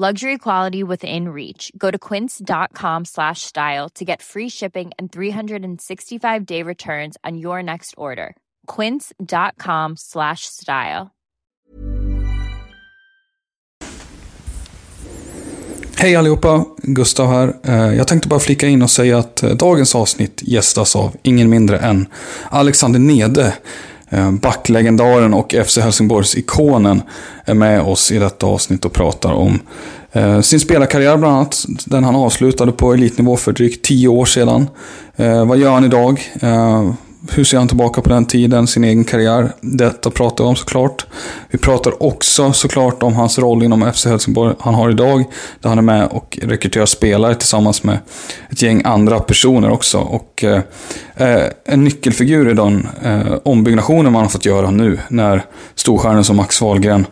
Luxury quality within reach. Go to quince.com slash style to get free shipping and 365 day returns on your next order. Quince.com slash style. Hej allihopa, Gustav här. Eh, jag tänkte bara flika in och säga att eh, dagens avsnitt gästas av ingen mindre än Alexander Nede. Eh, backlegendaren och FC Helsingborgs ikonen är med oss i detta avsnitt och pratar om eh, sin spelarkarriär bland annat. Den han avslutade på elitnivå för drygt tio år sedan. Eh, vad gör han idag? Hur ser han tillbaka på den tiden, sin egen karriär? Detta pratar vi om såklart. Vi pratar också såklart om hans roll inom FC Helsingborg han har idag. Där han är med och rekryterar spelare tillsammans med ett gäng andra personer också. Och eh, eh, en nyckelfigur i den eh, ombyggnationen man har fått göra nu. När storstjärnor som Max Wahlgren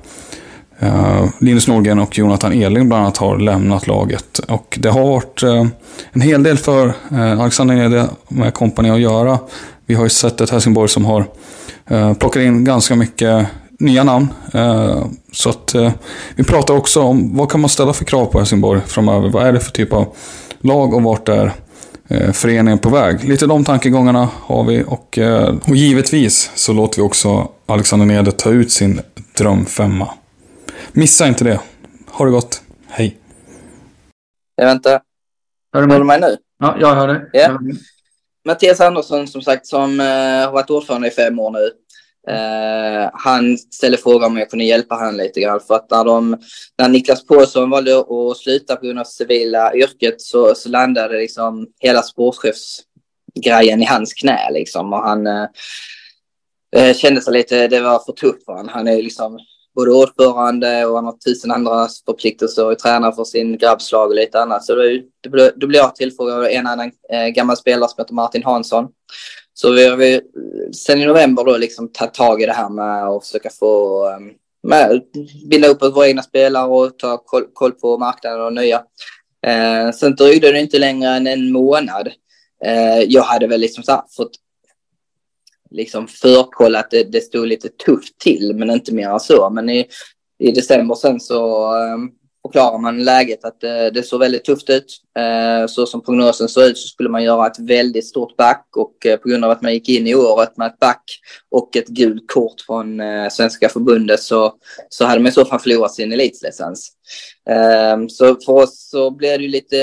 Uh, Linus Norgren och Jonathan Eling bland annat har lämnat laget. Och det har varit uh, en hel del för uh, Alexander Nede med kompani att göra. Vi har ju sett ett Helsingborg som har uh, plockat in ganska mycket nya namn. Uh, så att vi pratar också om vad kan man ställa för krav på Helsingborg framöver. Vad är det för typ av lag och vart är föreningen på väg? Lite de tankegångarna har vi och, och givetvis så låter vi också Alexander Nede ta ut sin drömfemma. Missa inte det. Ha det gott. Hej. Jag väntar. Hör du mig? nu? Ja, jag hör dig. Ja. Mattias Andersson som sagt som eh, har varit ordförande i fem år nu. Eh, han ställde frågan om jag kunde hjälpa honom lite grann för att när, de, när Niklas Paulsson valde att sluta på grund av civila yrket så, så landade liksom hela sportchefsgrejen i hans knä liksom och han eh, eh kände sig lite, det var för tufft för honom. Han är liksom både ordförande och han har tusen andra förpliktelser och tränar för sin grabbslag och lite annat. Så då, då, blev- då blev jag tillfrågad av en annan eh, gammal spelare som heter Martin Hansson. Så vi har sedan eh, sen i november då liksom tagit tag i det här med att försöka få eh, med, bilda upp våra egna spelare och ta koll, koll på marknaden och nya. Eh, sen dröjde det inte längre än en månad. Eh, jag hade väl liksom så här fått liksom förkollat det, det stod lite tufft till, men inte mer än så. Men i, i december sen så eh, förklarar man läget att det, det såg väldigt tufft ut. Eh, så som prognosen såg ut så skulle man göra ett väldigt stort back och eh, på grund av att man gick in i året med ett back och ett gult kort från eh, Svenska förbundet så, så hade man i så fall förlorat sin elitlicens. Eh, så för oss så blev det ju lite,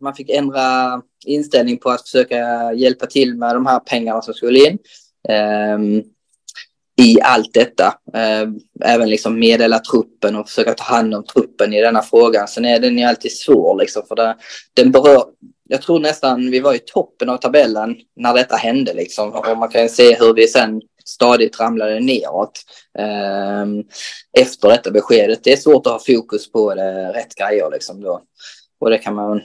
man fick ändra inställning på att försöka hjälpa till med de här pengarna som skulle in. Ehm, I allt detta. Eh, även liksom meddela truppen och försöka ta hand om truppen i denna frågan. Sen är den ju alltid svår liksom för det, den berör, jag tror nästan vi var i toppen av tabellen när detta hände liksom. Och man kan ju se hur vi sen stadigt ramlade neråt eh, efter detta beskedet. Det är svårt att ha fokus på det, rätt grejer liksom då. Och det kan man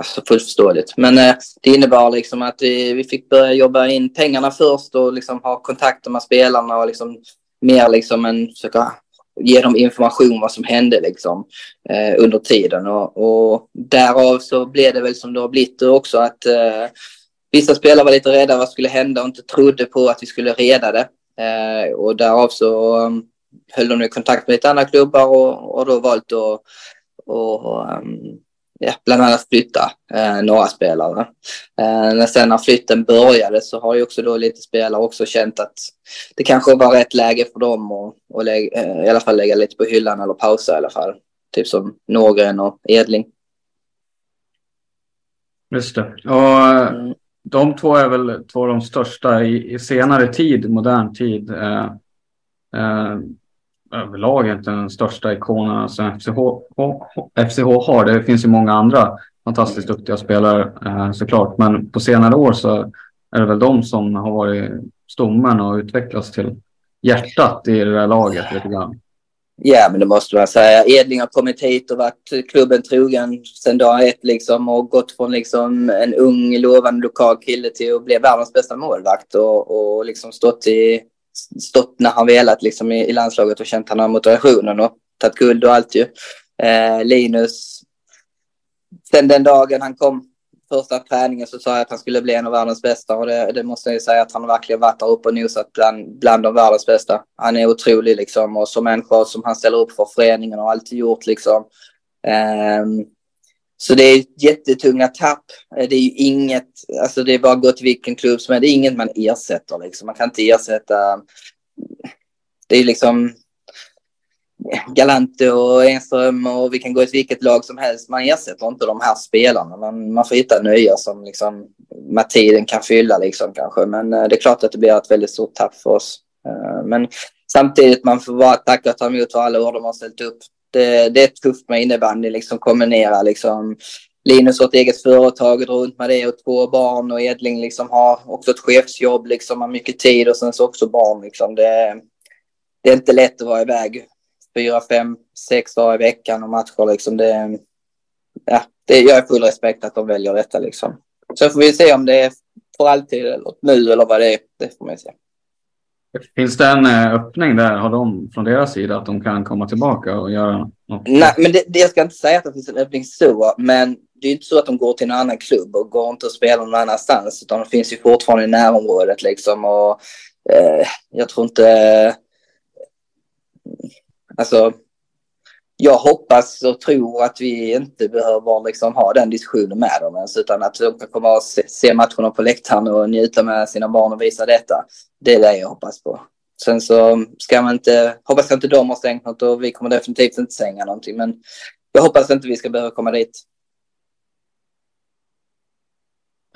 Alltså fullt förståeligt. Men eh, det innebar liksom att vi, vi fick börja jobba in pengarna först och liksom ha kontakter med spelarna och liksom mer liksom en försöka ge dem information vad som hände liksom eh, under tiden och, och därav så blev det väl som det har blivit också att eh, vissa spelare var lite rädda vad skulle hända och inte trodde på att vi skulle reda det eh, och därav så um, höll de i kontakt med lite andra klubbar och, och då valt att och, um, mm, ja, bland annat flytta eh, några spelare. Eh, när sen när flytten började så har ju också då lite spelare också känt att det kanske var rätt läge för dem att och lägga, eh, i alla fall lägga lite på hyllan eller pausa i alla fall. Typ som Norgren och Edling. Just det. Och mm. de två är väl två av de största i, i senare tid, modern tid. Eh, eh, överlag inte den största ikonen som FCH, FCH har. Det finns ju många andra fantastiskt duktiga spelare eh, såklart. Men på senare år så är det väl de som har varit stommen och utvecklats till hjärtat i det där laget lite grann. Ja, men det måste man säga. Edling har kommit hit och varit klubben trogen sedan dag ett liksom och gått från liksom en ung lovande lokal kille till att bli världens bästa målvakt och, och liksom stått i stått när han velat liksom i, i landslaget och känt han har motivationen och tagit guld och allt ju. Eh, Linus, sen den dagen han kom första träningen så sa jag att han skulle bli en av världens bästa och det, det måste jag ju säga att han verkligen varit där uppe och nosat bland, bland de världens bästa. Han är otrolig liksom och som människa som han ställer upp för föreningen och alltid gjort liksom. Um, så det är jättetunga tapp. Eh, det är ju inget, alltså det är bara att gå till vilken klubb som helst. det är inget man ersätter liksom. Man kan inte ersätta, det är liksom eh, Galante och Enström och vi kan gå till vilket lag som helst. Man ersätter inte de här spelarna. Man, man får hitta nya som liksom med tiden kan fylla liksom kanske. Men eh, det är klart att det blir ett väldigt stort tapp för oss. Men samtidigt man får bara tacka och ta emot för alla år de har ställt upp det, eh, det är tufft med innebandy, liksom kombinera liksom. Linus har ett eget företag runt med det och två barn och Edling liksom har också ett chefsjobb, liksom har mycket tid och sen så också barn liksom. Det, det är inte lätt att vara iväg fyra, fem, sex dagar i veckan och matcher liksom. Det, ja, det, jag har full respekt att de väljer detta liksom. Så får vi se om det är för alltid eller nu eller vad det är. Det får man se. Finns det en eh, öppning där, har de från deras sida, att de kan komma tillbaka och göra något? Nej, men det, det, jag ska inte säga att det finns en öppning så, men det är inte så att de går till en annan klubb och går inte och spelar någon annanstans, utan de finns ju fortfarande i närområdet liksom och eh, jag tror inte... Alltså, jag hoppas och tror att vi inte behöver liksom ha den diskussionen med dem ens, utan att de kan komma och se, se matcherna på läktaren och njuta med sina barn och visa detta. Det är det jag hoppas på. Sen så ska man inte, hoppas jag inte de har stängt något och vi kommer definitivt inte stänga någonting, men jag hoppas inte vi ska behöva komma dit.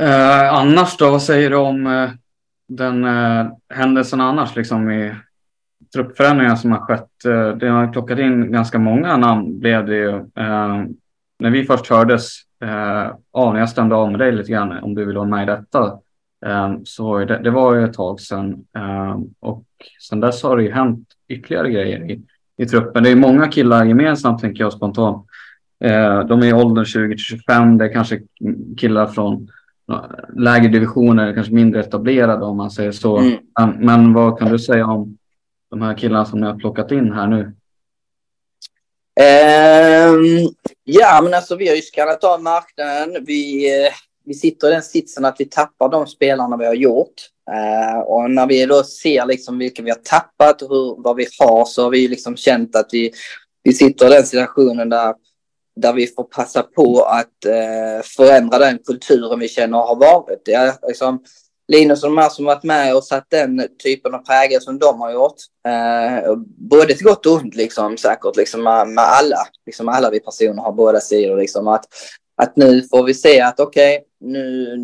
Eh, annars då, vad säger du om eh, den eh, händelsen annars liksom i truppförändringar som har skett. Eh, det har plockat in ganska många namn blev det ju. Eh, när vi först hördes, eh, ja, när jag stämde av med dig lite grann om du vill vara med i detta, så det, det, var ju ett tag sedan och sedan dess har det ju hänt ytterligare grejer i, i truppen. Det är många killar gemensamt tänker jag spontant. De är i åldern 20 till 25. Det är kanske killar från lägre divisioner, kanske mindre etablerade om man säger så. Mm. Men, men vad kan du säga om de här killarna som ni har plockat in här nu? Um, ja, men alltså vi har ju skannat av marknaden. Vi, uh, vi sitter i den sitsen att vi tappar de spelarna vi har gjort. Uh, och när vi då ser liksom vilka vi har tappat och hur, vad vi har så har vi liksom känt att vi, vi sitter i den situationen där, där vi får passa på att uh, förändra den kulturen vi känner har varit. Ja, liksom, Linus och de här som varit med och satt den typen av prägel som de har gjort. Eh, både till gott och ont liksom säkert liksom med, med alla. Liksom alla vi personer har båda sidor liksom att, att nu får vi se att okej, okay, nu,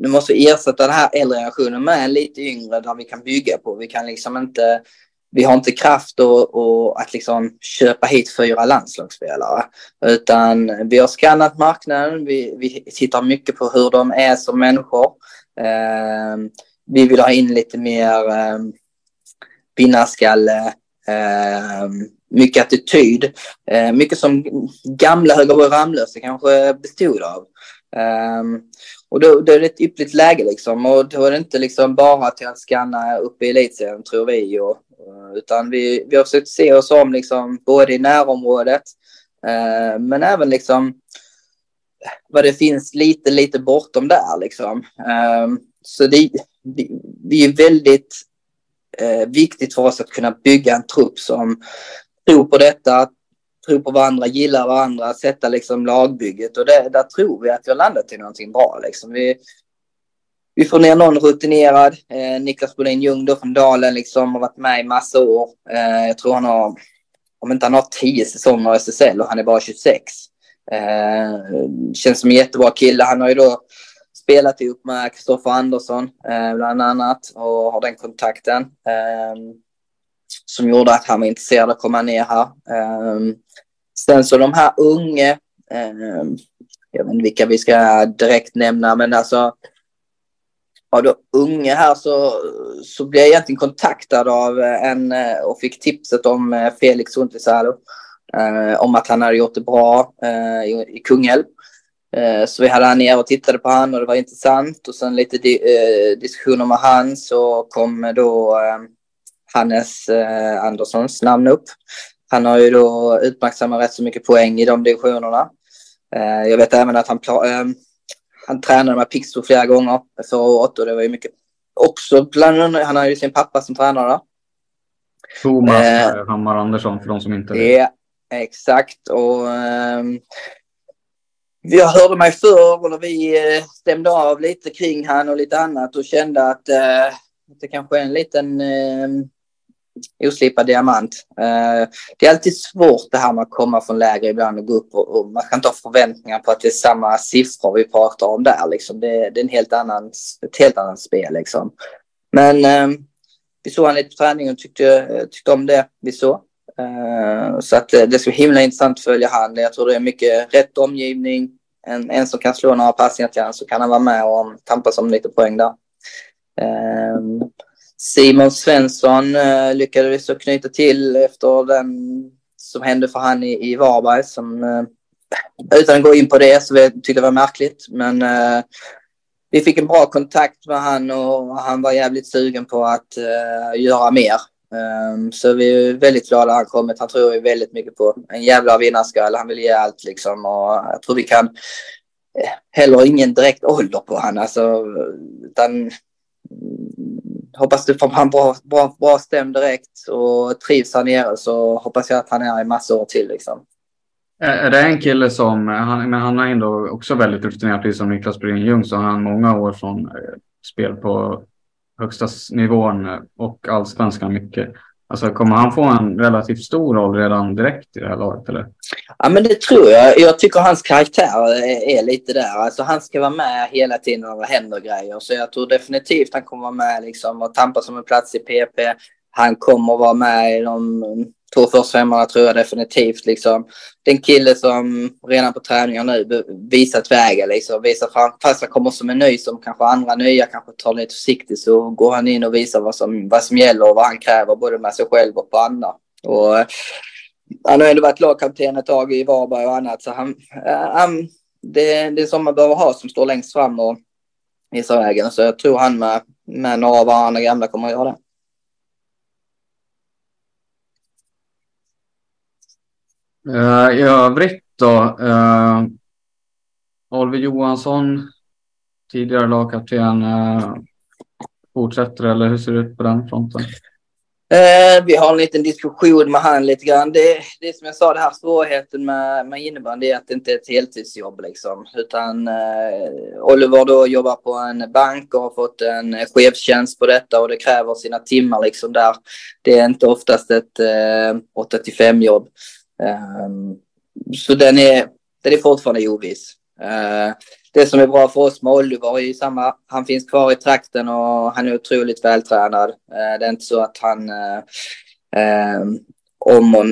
nu måste vi ersätta den här äldre generationen med en lite yngre där vi kan bygga på. Vi kan liksom inte, vi har inte kraft och, och att liksom köpa hit fyra landslagsspelare. Utan vi har skannat marknaden, vi, vi tittar mycket på hur de är som människor. Eh, vi vill ha in lite mer eh, vinnarskalle, eh, mycket attityd. Eh, mycket som gamla Högaborg Ramlösa kanske bestod av. Um, och då, då är det ett yppligt läge liksom. Och då är det inte liksom bara till att scanna upp i elitserien tror vi. Och, eh, utan vi, vi har försökt se oss om liksom både i närområdet eh, men även liksom vad det finns lite, lite bortom där liksom. Ehm, så det, det, det är väldigt eh, viktigt för oss att kunna bygga en trupp som tror på detta, tror på varandra, gillar varandra, sätta liksom lagbygget och det, där tror vi att vi har landat i någonting bra liksom. Vi, vi får ner någon rutinerad, eh, Niklas Bolin Ljung då från Dalen liksom har varit med i massa år. Eh, jag tror han har, om inte han har tio säsonger i SSL och han är bara 26. Eh, känns som en jättebra kille. Han har ju då spelat ihop med Kristoffer Andersson eh, bland annat och har den kontakten. Eh, som gjorde att han var intresserad av att komma ner här. Eh, sen så de här unga, eh, jag vet inte vilka vi ska direkt nämna, men alltså av de unga här så, så blev jag egentligen kontaktad av en eh, och fick tipset om Felix Suntisalo. Uh, om att han hade gjort det bra uh, i, i Kungälv. Uh, så vi hade han ner och tittade på han och det var intressant och sen lite di diskussioner med han så kom då Hannes eh, Anderssons namn upp. Han har ju då utmärksammat rätt så mycket poäng i de divisionerna. Eh, jag vet även att han, eh, han tränade med Pixbo flera gånger förra året och det var ju mycket också bland annat, han har ju sin pappa som tränare. Thomas eh, Hammar Andersson för de som inte vet. Ja, exakt. Och ehm, jag hörde mig för och vi eh, stämde av lite kring han och lite annat och kände att eh, det kanske är en liten eh, oslipad diamant. Eh, det är alltid svårt det här med att komma från lägre ibland och gå upp och, och man kan inte ha förväntningar på att det är samma siffror vi pratar om där. Liksom. Det, det är en helt annan, ett helt annat spel. Liksom. Men eh, vi såg han lite på träningen och tyckte, tyckte om det vi såg. Uh, så att eh, det ska bli himla intressant att följa han. Jag tror det är mycket rätt omgivning. En, en som kan slå några passningar till honom så kan han vara med och tampas om lite poäng där. Uh, Simon Svensson eh, lyckades så knyta till efter den som hände för han i, i Varberg. Som, utan att gå in på det så jag tyckte det var märkligt. Men vi fick en bra kontakt med han och han var jävligt sugen på att göra mer. Um, så vi är väldigt glada att han kommit. Han tror ju väldigt mycket på en jävla vinnarskalle. Han vill ge allt liksom och jag tror vi kan eh, heller ingen direkt ålder på han alltså utan mm, hoppas du får han bra, bra, bra stäm direkt och trivs här nere så hoppas jag att han är här i massor år till. Liksom. Är det en kille som, han, men han är ändå också väldigt rutinerad, precis som Niklas Bryn Ljung, så har han många år från eh, spel på högsta nivån eh, och allsvenskan mycket. Alltså kommer han få en relativt stor roll redan direkt i det här laget eller? Ja men det tror jag. Jag tycker hans karaktär är, är lite där. Alltså han ska vara med hela tiden när det händer grejer. Så jag tror definitivt han kommer vara med liksom och tampas om en plats i PP. Han kommer vara med i de två första femmorna tror jag definitivt liksom. Den kille som redan på träningar nu visat vägen liksom. Visar fram, fast han kommer som en ny som kanske andra nya kanske tar lite försiktigt så går han in och visar vad som, vad som gäller och vad han kräver både med sig själv och på andra. Och han har ändå varit lagkapten ett tag i Varberg och annat så han, han det, det är som man behöver ha som står längst fram och visar vägen. Så jag tror han med, med några av andra gamla kommer att göra det. Uh, I övrigt då. Uh, Oliver Johansson, tidigare lagkapten, uh, fortsätter eller hur ser det ut på den fronten? Uh, vi har en liten diskussion med han lite grann. Det, det är som jag sa, det här svårigheten med, med innebandy är att det inte är ett heltidsjobb liksom. Utan uh, Oliver då jobbar på en bank och har fått en chefstjänst på detta och det kräver sina timmar liksom där. Det är inte oftast ett uh, 8 till 5 jobb. Um, så den är, den är fortfarande oviss. Uh, det som är bra för oss med Oliver är ju samma, han finns kvar i trakten och han är otroligt vältränad. Uh, det är inte så att han eh, om, och,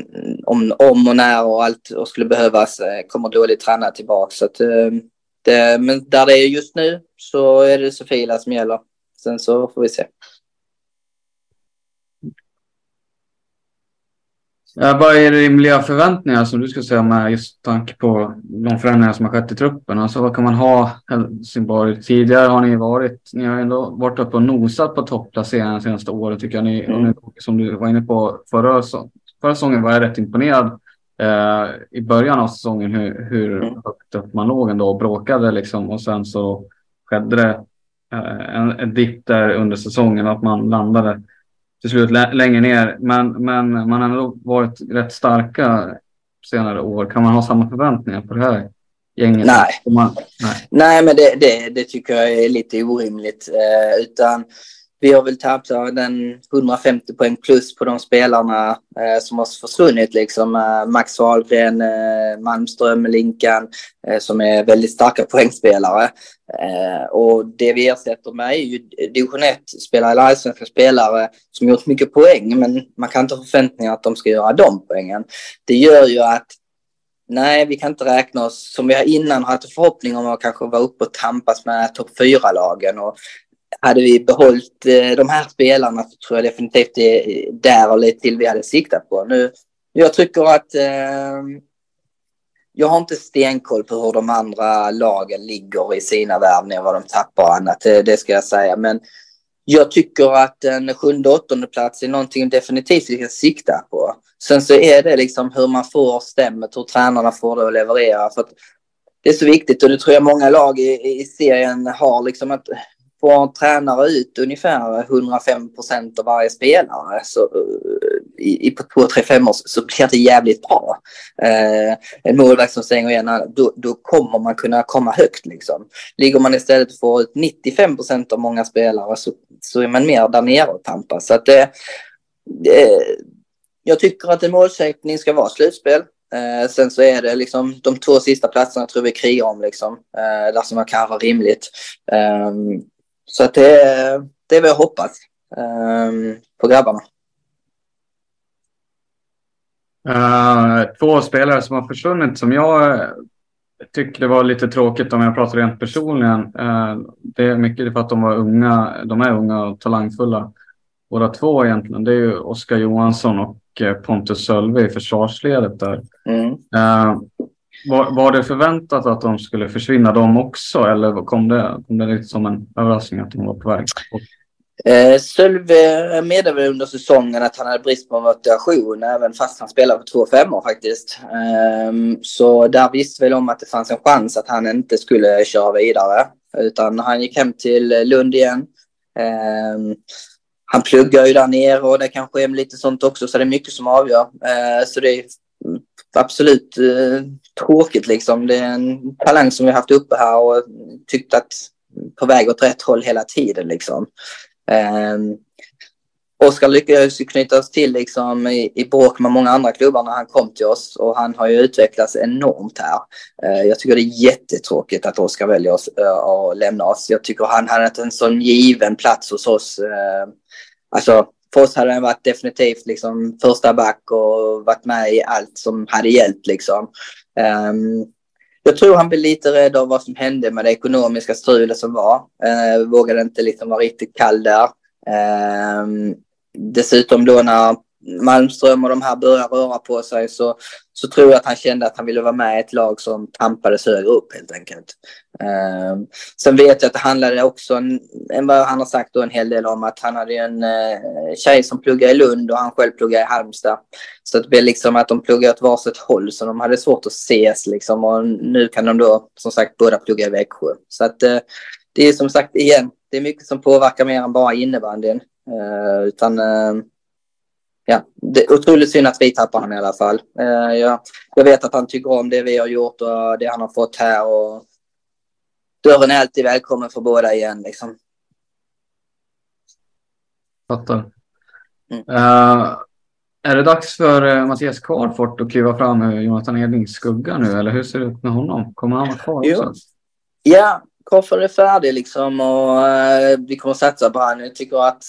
om, om och när och allt och skulle behövas eh, kommer dåligt tränad tillbaka. Så att, det, men där det är just nu så är det Sofila som gäller. Sen så får vi se. Ja, vad är rimliga förväntningar som du skulle säga med just tanke på de förändringar som har skett i truppen? Alltså vad kan man ha Helsingborg? Tidigare har ni varit, ni har ändå varit uppe och nosat på topplaceringen de senaste åren tycker jag. Ni, mm. som du var inne på förra, förra säsongen var jag rätt imponerad eh, i början av säsongen hur, hur mm. högt upp man låg ändå och bråkade liksom och sen så skedde det eh, en, en dipp där under säsongen att man landade till slut längre ner. Men, men man har ändå varit rätt starka senare år. Kan man ha samma förväntningar på det här gänget? Nej, man, nej. nej men det, det, det, tycker jag är lite orimligt. Eh, utan vi har väl tappat den 150 poäng plus på de spelarna eh, som har försvunnit. Liksom. Eh, Max Wahlgren, eh, Malmström, Linkan eh, som är väldigt starka poängspelare. Eh, och det vi ersätter med är ju division 1-spelare eller allsvenska spelare som gjort mycket poäng men man kan inte ha förväntningar att de ska göra de poängen. Det gör ju att Nej, vi kan inte räkna oss som vi har innan haft förhoppning om att kanske vara uppe och tampas med topp fyra-lagen. Och hade vi behållit eh, de här spelarna så tror jag definitivt det är där och lite till vi hade siktat på. Nu, jag tycker att eh, jag har inte stenkoll på hur de andra lagen ligger i sina värvningar, vad de tappar och annat, eh, det, ska jag säga. Men jag tycker att en sjunde åttonde plats är någonting definitivt vi ska sikta på. Sen så är det liksom hur man får stämmet, hur tränarna får det att leverera. För att det är så viktigt och det tror jag många lag i, i serien har liksom att får tränare ut ungefär 105 procent av varje spelare så, eh, i, i på två, tre, fem år så blir det jävligt bra. Eh, en målvakt som stänger igen, eh, då, då kommer man kunna komma högt liksom. Ligger man istället och får ut 95 procent av många spelare så, så är man mer där nere och tampas. Så att det, det, jag tycker att en målsättning ska vara slutspel. Eh, sen så är det liksom de två sista platserna tror vi krigar om liksom. Eh, där som kan vara rimligt. Eh, så att det, det är vad jag hoppas um, på grabbarna. Uh, två spelare som har försvunnit som jag tycker det var lite tråkigt om jag pratar rent personligen. Uh, det är mycket för att de var unga. De är unga och talangfulla. Båda två egentligen. Det är ju Oskar Johansson och eh, Pontus Sölve i försvarsledet där. Mm. Uh, var, var det förväntat att de skulle försvinna de också eller kom det, kom det lite som en överraskning att de var på väg? Eh, Sölve meddelade under säsongen att han hade brist på motivation även fast han spelade på två femmor faktiskt. Eh, så där visste väl om att det fanns en chans att han inte skulle köra vidare. Utan han gick hem till Lund igen. Eh, han pluggar ju där nere och det kanske är lite sånt också så det är mycket som avgör. Eh, så det är absolut eh, tråkigt liksom. Det är en talang som vi haft uppe här och tyckt att på väg åt rätt håll hela tiden liksom. Eh, Oskar lyckades ju knytas till liksom i, i bråk med många andra klubbar när han kom till oss och han har ju utvecklats enormt här. Eh, jag tycker det är jättetråkigt att Oskar väljer oss, eh, att lämna oss. Jag tycker han hade en sån given plats hos oss. Eh, alltså för oss hade han varit definitivt liksom första back och varit med i allt som hade hjälpt liksom. Um, jag tror han blev lite rädd av vad som hände med det ekonomiska strulet som var. Uh, vågade inte liksom vara riktigt kall där. Um, dessutom då när Malmström och de här börjar röra på sig så, så tror jag att han kände att han ville vara med i ett lag som tampades högre upp helt enkelt. Eh, sen vet jag att det handlade också, en, vad han har sagt då, en hel del om att han hade en eh, tjej som pluggade i Lund och han själv pluggade i Halmstad. Så det blev liksom att de pluggade åt varsitt håll så de hade svårt att ses liksom och nu kan de då som sagt båda plugga i Växjö. Så att eh, det är som sagt igen, det är mycket som påverkar mer än bara innebandyn. Eh, utan ehm, det är otroligt synd att vi tappar honom i alla fall. Uh, jag, jag vet att han tycker om det vi har gjort och det han har fått här. Och dörren är alltid välkommen för båda igen. Liksom. Fattar. Mm. Uh, är det dags för uh, Mattias Karlfort att kliva fram ur Jonathan Edlings skugga nu? Eller hur ser det ut med honom? Kommer han vara kvar också? Ja, Karlfort är färdig liksom och uh, vi kommer satsa på honom. Jag tycker att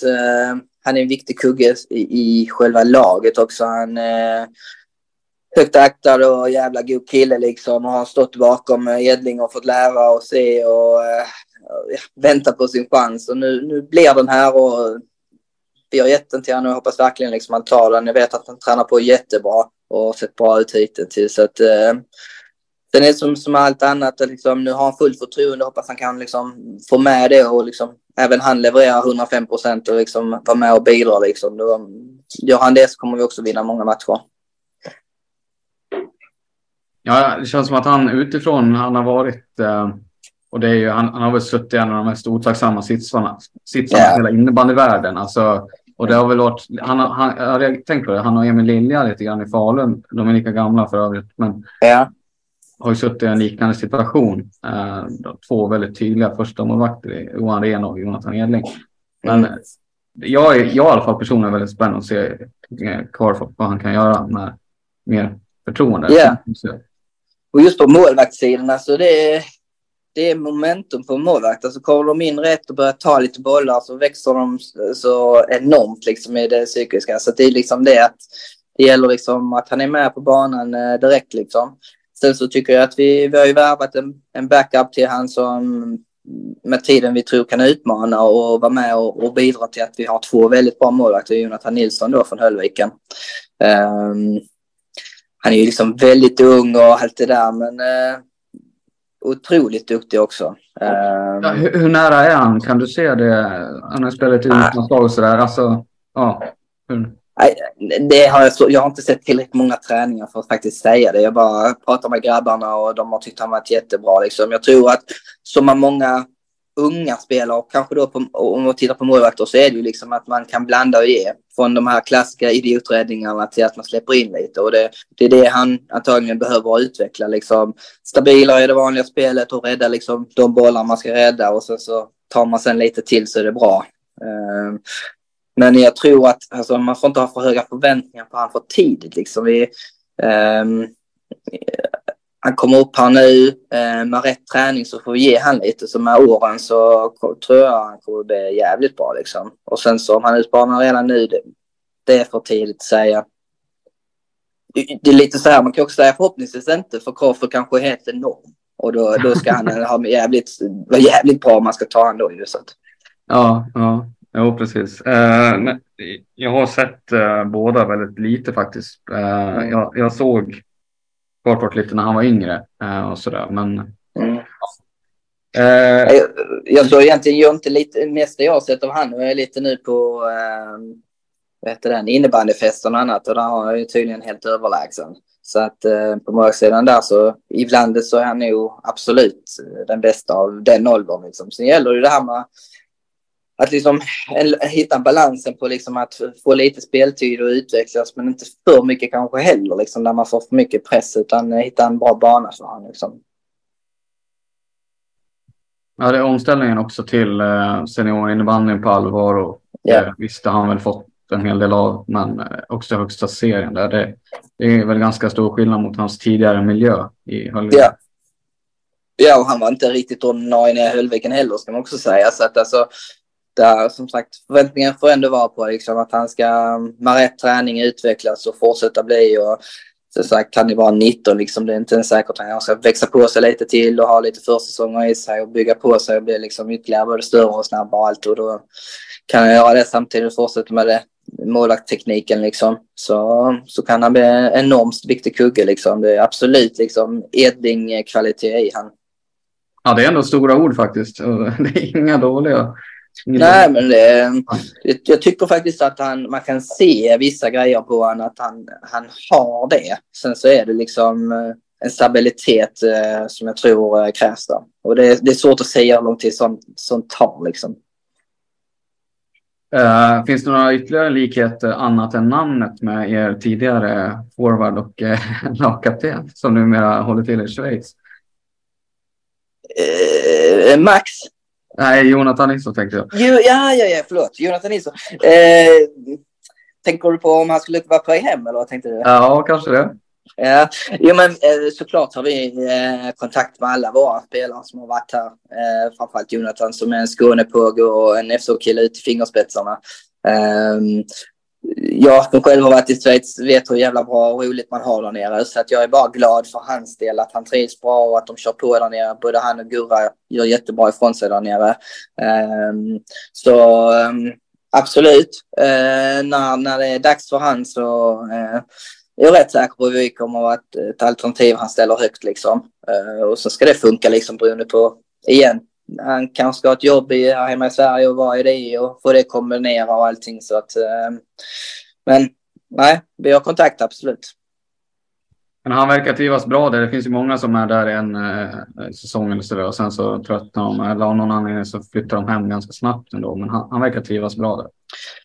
han är en viktig kugge i, i själva laget också. Han eh, högt aktad och jävla god kille liksom och har stått bakom eh, Edling och fått lära och se och eh, vänta på sin chans. Och nu, nu blir den här och vi har gett den till honom och hoppas verkligen liksom han tar den. Jag vet att han tränar på jättebra och sett bra ut hittills. Så att, eh, Sen är det som, som allt annat, liksom, nu har han fullt förtroende, hoppas han kan liksom, få med det och liksom, även han levererar 105 procent och liksom, vara med och bidra. Liksom. Då, gör han det så kommer vi också vinna många matcher. Ja, det känns som att han utifrån, han har varit, eh, och det är ju, han, han har väl suttit i en av de mest otacksamma sitsarna, sitsarna yeah. i hela innebandyvärlden. Alltså, och det har väl varit, han, han, jag har tänkt på det, han och Emil Lilja lite grann i Falun, de är lika gamla för övrigt, men yeah har ju suttit i en liknande situation. Eh, två väldigt tydliga första målvakter, Johan Rehn och Jonathan Edling. Men mm. jag, är, jag i alla fall personligen väldigt spänd att se Karl eh, vad han kan göra med mer förtroende. Yeah. Och just på målvaktssidan, alltså det är, det är momentum på målvakt. Alltså kommer de in rätt och börjar ta lite bollar så växer de så enormt liksom i det psykiska. Så det är liksom det att det gäller liksom att han är med på banan eh, direkt liksom. Sen så tycker jag att vi, vi har ju värvat en, en backup till han som med tiden vi tror kan utmana och vara med och, och bidra till att vi har två väldigt bra målvakter. Jonathan Nilsson då från Höllviken. Um, han är ju liksom väldigt ung och allt det där men uh, otroligt duktig också. Um, ja, hur, hur, nära är han? Kan du se det? Han har spelat i utlandslag och sådär. Alltså, ja. Hur? Det har jag, så, jag har inte sett tillräckligt många träningar för att faktiskt säga det. Jag bara pratar med grabbarna och de har tyckt han varit jättebra. Liksom. Jag tror att som många unga spelare, och kanske då på, om man tittar på målvakter så är det ju liksom att man kan blanda och ge. Från de här klassiska idioträddningarna till att man släpper in lite. Och det, det är det han antagligen behöver utveckla. Liksom. Stabilare i det vanliga spelet och rädda liksom, de bollar man ska rädda och sen så tar man sen lite till så är det bra. Ehm, men jag tror att alltså, man får inte ha för höga förväntningar på honom för tidigt. Liksom. Vi, um, han kommer upp här nu. Uh, med rätt träning så får vi ge han lite. Så med åren så tror jag han kommer bli jävligt bra. Liksom. Och sen så om han utmanar redan nu, det, det är för tidigt att säga. Det är lite så här, man kan också säga förhoppningsvis inte, för Crawford kanske är helt enorm. Och då, då ska han ha jävligt, vara jävligt bra om man ska ta han då. Att. Ja, ja. Jo, precis. Eh, jag har sett eh, båda väldigt lite faktiskt. Eh, mm. jag, jag, såg Kvartort lite när han var yngre eh, och sådär. Men, mm. jag, jag såg egentligen ju inte lite, mesta jag har sett av han är lite nu på eh, vad heter den, innebandyfesten och annat och där har jag ju tydligen helt överlägsen. Så att eh, på målsidan där så ibland så är han nog absolut den bästa av den åldern. Liksom. Sen gäller det det här med att liksom hitta balansen på liksom att få lite speltid och utvecklas men inte för mycket kanske heller liksom där man får för mycket press utan hitta en bra bana för honom. Liksom. Ja, det är omställningen också till eh, seniorinnebandyn på allvar och yeah. eh, visst har han väl fått en hel del av men eh, också högsta serien där. Det, det, är väl ganska stor skillnad mot hans tidigare miljö i Höllviken. Yeah. Ja, och han var inte riktigt ordinarie i Höllviken heller ska man också säga. Så att alltså, där som sagt förväntningen får ändå vara på liksom, att han ska mm, med rätt träning utvecklas och fortsätta bli. Och, som sagt, han är bara 19 liksom, det är inte ens säkert att han ska växa på sig lite till och ha lite försäsonger i sig och bygga på sig och bli liksom ytterligare både större och snabbare och allt. Och då kan han göra det samtidigt och fortsätta med det målvaktstekniken liksom. Så, så kan han bli en enormt viktig kugge liksom. Det är absolut liksom Edling-kvalitet i han. Ja, det är ändå stora ord faktiskt. Det är inga dåliga. Nej, men det, jag tycker faktiskt att han, man kan se vissa grejer på honom att han, han har det. Sen så är det liksom eh, en stabilitet eh, som jag tror eh, krävs där. Och det, det är svårt att säga hur lång tid sånt, sånt tar liksom. Uh, finns det några ytterligare likheter annat än namnet med er tidigare forward och uh, lagkapten som numera håller till i Schweiz? Uh, Max. Nej, Jonathan Nilsson tänkte jag. Jo, ja, ja, ja, förlåt. Jonathan Nilsson. Eh, tänker du på om han skulle vara på väg hem eller vad tänkte du? Ja, kanske det. Ja, jo, men eh, såklart har vi eh, kontakt med alla våra spelare som har varit här. Eh, framförallt Jonathan som är en Skånepåg och en FCK-kille ut i fingerspetsarna. Um, jag som själv har varit i Schweiz vet hur jävla bra och roligt man har där nere. Så att jag är bara glad för hans del att han trivs bra och att de kör på där nere. Både han och Gurra gör jättebra ifrån sig där nere. Um, så um, absolut. uh, när, när det är dags för han så uh, jag är rätt säker på att vi kommer att vara ett, ett alternativ han ställer högt liksom. Uh, och så ska det funka liksom beroende på, igen, han kanske ska ha ett jobb i, här hemma i Sverige och vara i det och få det kombinera och allting så att, eh, men nej, vi har kontakt absolut. Men han verkar trivas bra där. Det finns ju många som är där en eh, säsong eller så där, och sen så tröttnar de eller av någon anledning så flyttar de hem ganska snabbt ändå. Men han, han verkar trivas bra där.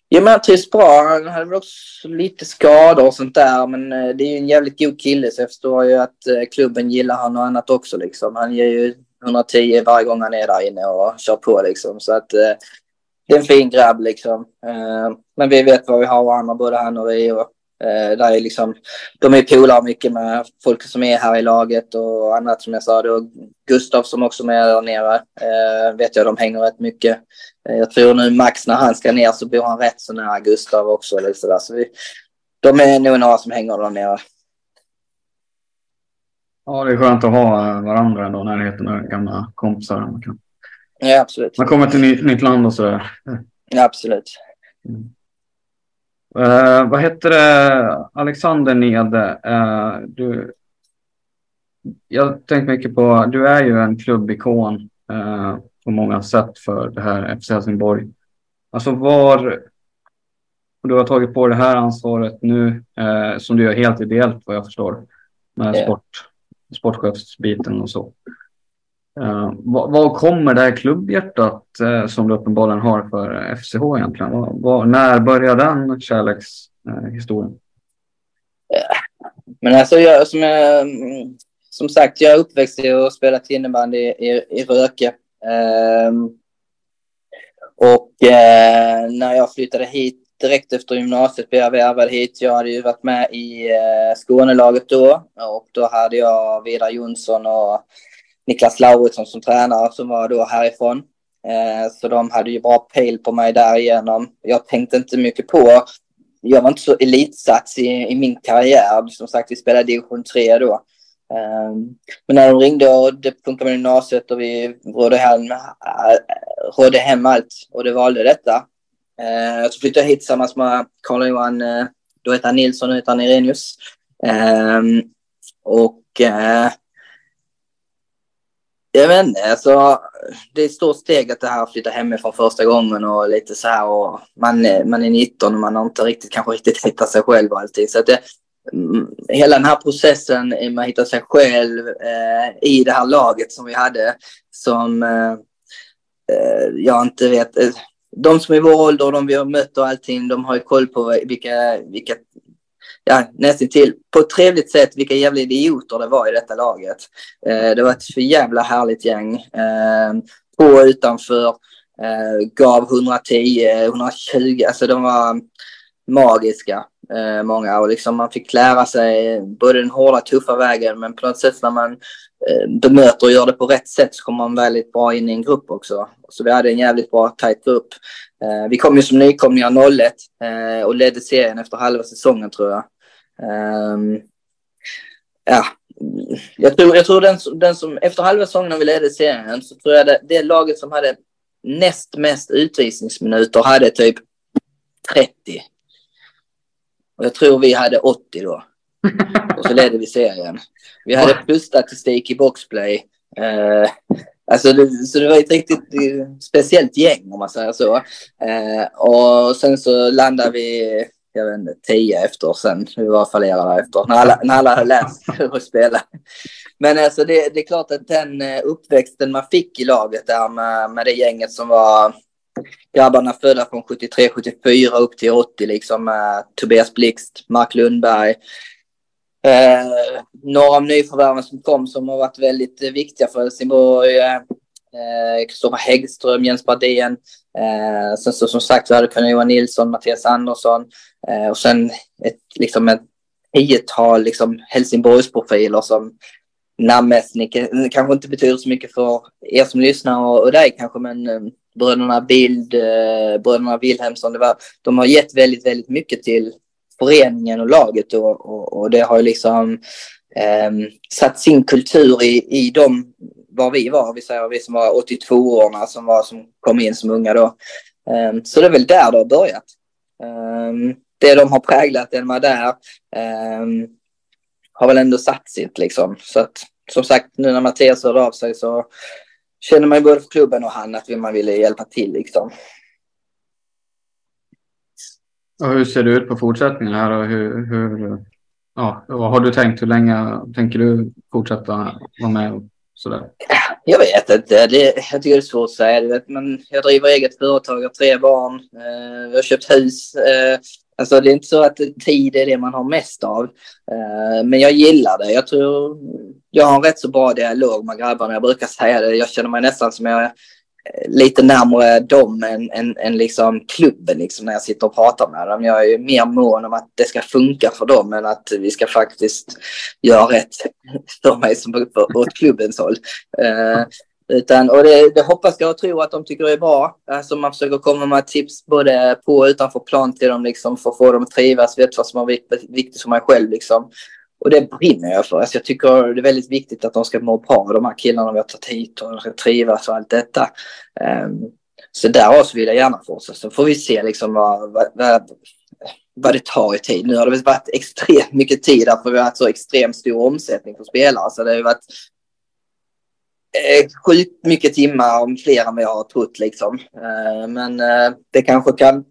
Ja, men han trivs bra. Han hade väl också lite skador och sånt där. Men eh, det är ju en jävligt god kille så jag förstår ju att eh, klubben gillar han och annat också liksom. Han ger ju 110 varje gång han är där inne och kör på liksom. Så att eh, det är en fin grabb liksom. Eh, men vi vet vad vi har varandra, både han och vi. Och, Eh, där är liksom, de är polare mycket med folk som är här i laget och annat som jag sa. Då Gustav som också är med där nere eh, vet jag de hänger rätt mycket. Eh, jag tror nu Max när han ska ner så bor han rätt så nära Gustav också. Eller så där. Så vi, de är nog några som hänger där nere. Ja, det är skönt att ha eh, varandra ändå, närheten av gamla kompisar. Man, kan... ja, absolut. man kommer till ny, nytt land och sådär. Ja, absolut. Mm. Uh, vad heter det, Alexander Nede? Uh, du, jag tänkte mycket på, du är ju en klubbikon uh, på många sätt för det här FC Helsingborg. Alltså var, du har tagit på det här ansvaret nu som du gör helt ideellt vad jag förstår med yeah. sport, sportchefsbiten och så. Uh, vad, vad, kommer det här klubbhjärtat uh, som du uppenbarligen har för eh, FCH egentligen? Vad, vad, när börjar den kärlekshistorien? Uh, men alltså jag, som, jag, som sagt, jag är uppväxt i och spelat innebandy i, i, i Röke. Ehm, och när jag flyttade hit direkt efter gymnasiet blev jag värvad hit. Jag hade ju varit med i eh, Skånelaget då och då hade jag Vidar Jonsson och Niklas Lauritsson som tränare som var då härifrån. Eh, så de hade ju bra pejl på mig därigenom. Jag tänkte inte mycket på, jag var inte så elitsats i, i min karriär. Som sagt, vi spelade division 3 då. Eh, men när de ringde och det funkade med gymnasiet och vi rådde hem, rådde hem allt och det valde detta. Eh, så flyttade jag hit tillsammans med Karl-Johan, eh, då heter han Nilsson, nu heter han Irenius. Ehm, och eh, jag vet inte, alltså, det är ett stort steg att det här flytta hemifrån första gången och lite så här och man, man är 19 och man har inte riktigt, kanske riktigt hittat sig själv och allting. Så att det, mm, hela den här processen med att hitta sig själv eh, i det här laget som vi hade som eh, eh jag inte vet, de som är i vår ålder, de vi har mött och allting, de har ju koll på vilka, vilka ja, nästan till på ett trevligt sätt vilka jävla idioter det var i detta laget. Eh, det var ett för jävla härligt gäng. Eh, på och utanför. Eh, gav 110, 120, alltså de var magiska. Eh, många och liksom man fick lära sig både den hårda tuffa vägen men på något sätt när man Eh, bemöter och gör det på rätt sätt så kommer man väldigt bra in i en grupp också. Så vi hade en jävligt bra tajt grupp. Eh, vi kom ju som nykomlingar 01 eh, och ledde serien efter halva säsongen tror jag. Ehm, ja, jag tror, jag tror den, den som efter halva säsongen när vi ledde serien så tror jag det, det laget som hade näst mest utvisningsminuter hade typ 30. Och jag tror vi hade 80 då. Och så ledde vi serien. Vi hade plusstatistik i boxplay. Uh, alltså det, så det var ett riktigt speciellt gäng om man säger så. Uh, och sen så landade vi jag vet inte, tio efter sen. Vi var fallerade efter. När alla, när alla hade lärt sig hur att spela. Men alltså det, det, är klart att den eh, uppväxten man fick i laget där med, med det gänget som var grabbarna födda från 73, 74 upp till 80 liksom med Tobias Blixt, Mark Lundberg. Eh, några av nyförvärven som kom som har varit väldigt eh, viktiga för Helsingborg. Eh, eh, Kristoffer Häggström, Jens Bardén. Eh, sen så som sagt så hade kunnat Johan Nilsson, Mattias Andersson. Eh, och sen ett, liksom ett tiotal liksom Helsingborgsprofiler som namnmässigt kanske inte betyder så mycket för er som lyssnar och, och dig kanske, men eh, bröderna Bild, eh, bröderna Wilhelmsson, det var, de har gett väldigt, väldigt mycket till föreningen och laget och, och, och det har ju liksom eh, satt sin kultur i, i de, var vi var, vi säger vi som var 82 årna som var som kom in som unga då. Eh, så det är väl där det har börjat. Eh, det de har präglat den var där ehm, har väl ändå satt sitt liksom. Så att som sagt nu när Mattias hörde av sig så känner man ju både för klubben och han att man ville hjälpa till liksom. Och hur ser det ut på fortsättningen här och hur, hur ja, vad har du tänkt? Hur länge tänker du fortsätta vara med och sådär? Jag vet inte. Det, jag tycker det är svårt att säga. men jag driver eget företag, har tre barn, eh, jag har köpt hus. Eh, alltså det är inte så att tid är det man har mest av. Eh, men jag gillar det. Jag tror jag har en rätt så bra dialog med grabbarna. Jag brukar säga det. Jag känner mig nästan som jag lite närmare dem än, än, än liksom klubben liksom när jag sitter och pratar med dem. Jag är mer mån om att det ska funka för dem än att vi ska faktiskt göra rätt för mig som för, åt klubbens håll. Eh, utan, och det, det, hoppas jag och tror att de tycker det är bra. Alltså man försöker komma med tips både på och utanför plan till dem liksom för att få dem att trivas, vet vad som är viktigt för mig själv liksom. Och det brinner jag för. Alltså jag tycker det är väldigt viktigt att de ska må bra, de här killarna vi har tagit hit och de ska trivas och allt detta. Um, så därav så vill jag gärna fortsätta. Så får vi se liksom vad, vad, vad det tar i tid. Nu har det varit extremt mycket tid därför vi har haft så extremt stor omsättning på spelare. Så det har varit eh, sjukt mycket timmar, om fler än vad jag har trott liksom. Ehm, men eh, det kanske kan,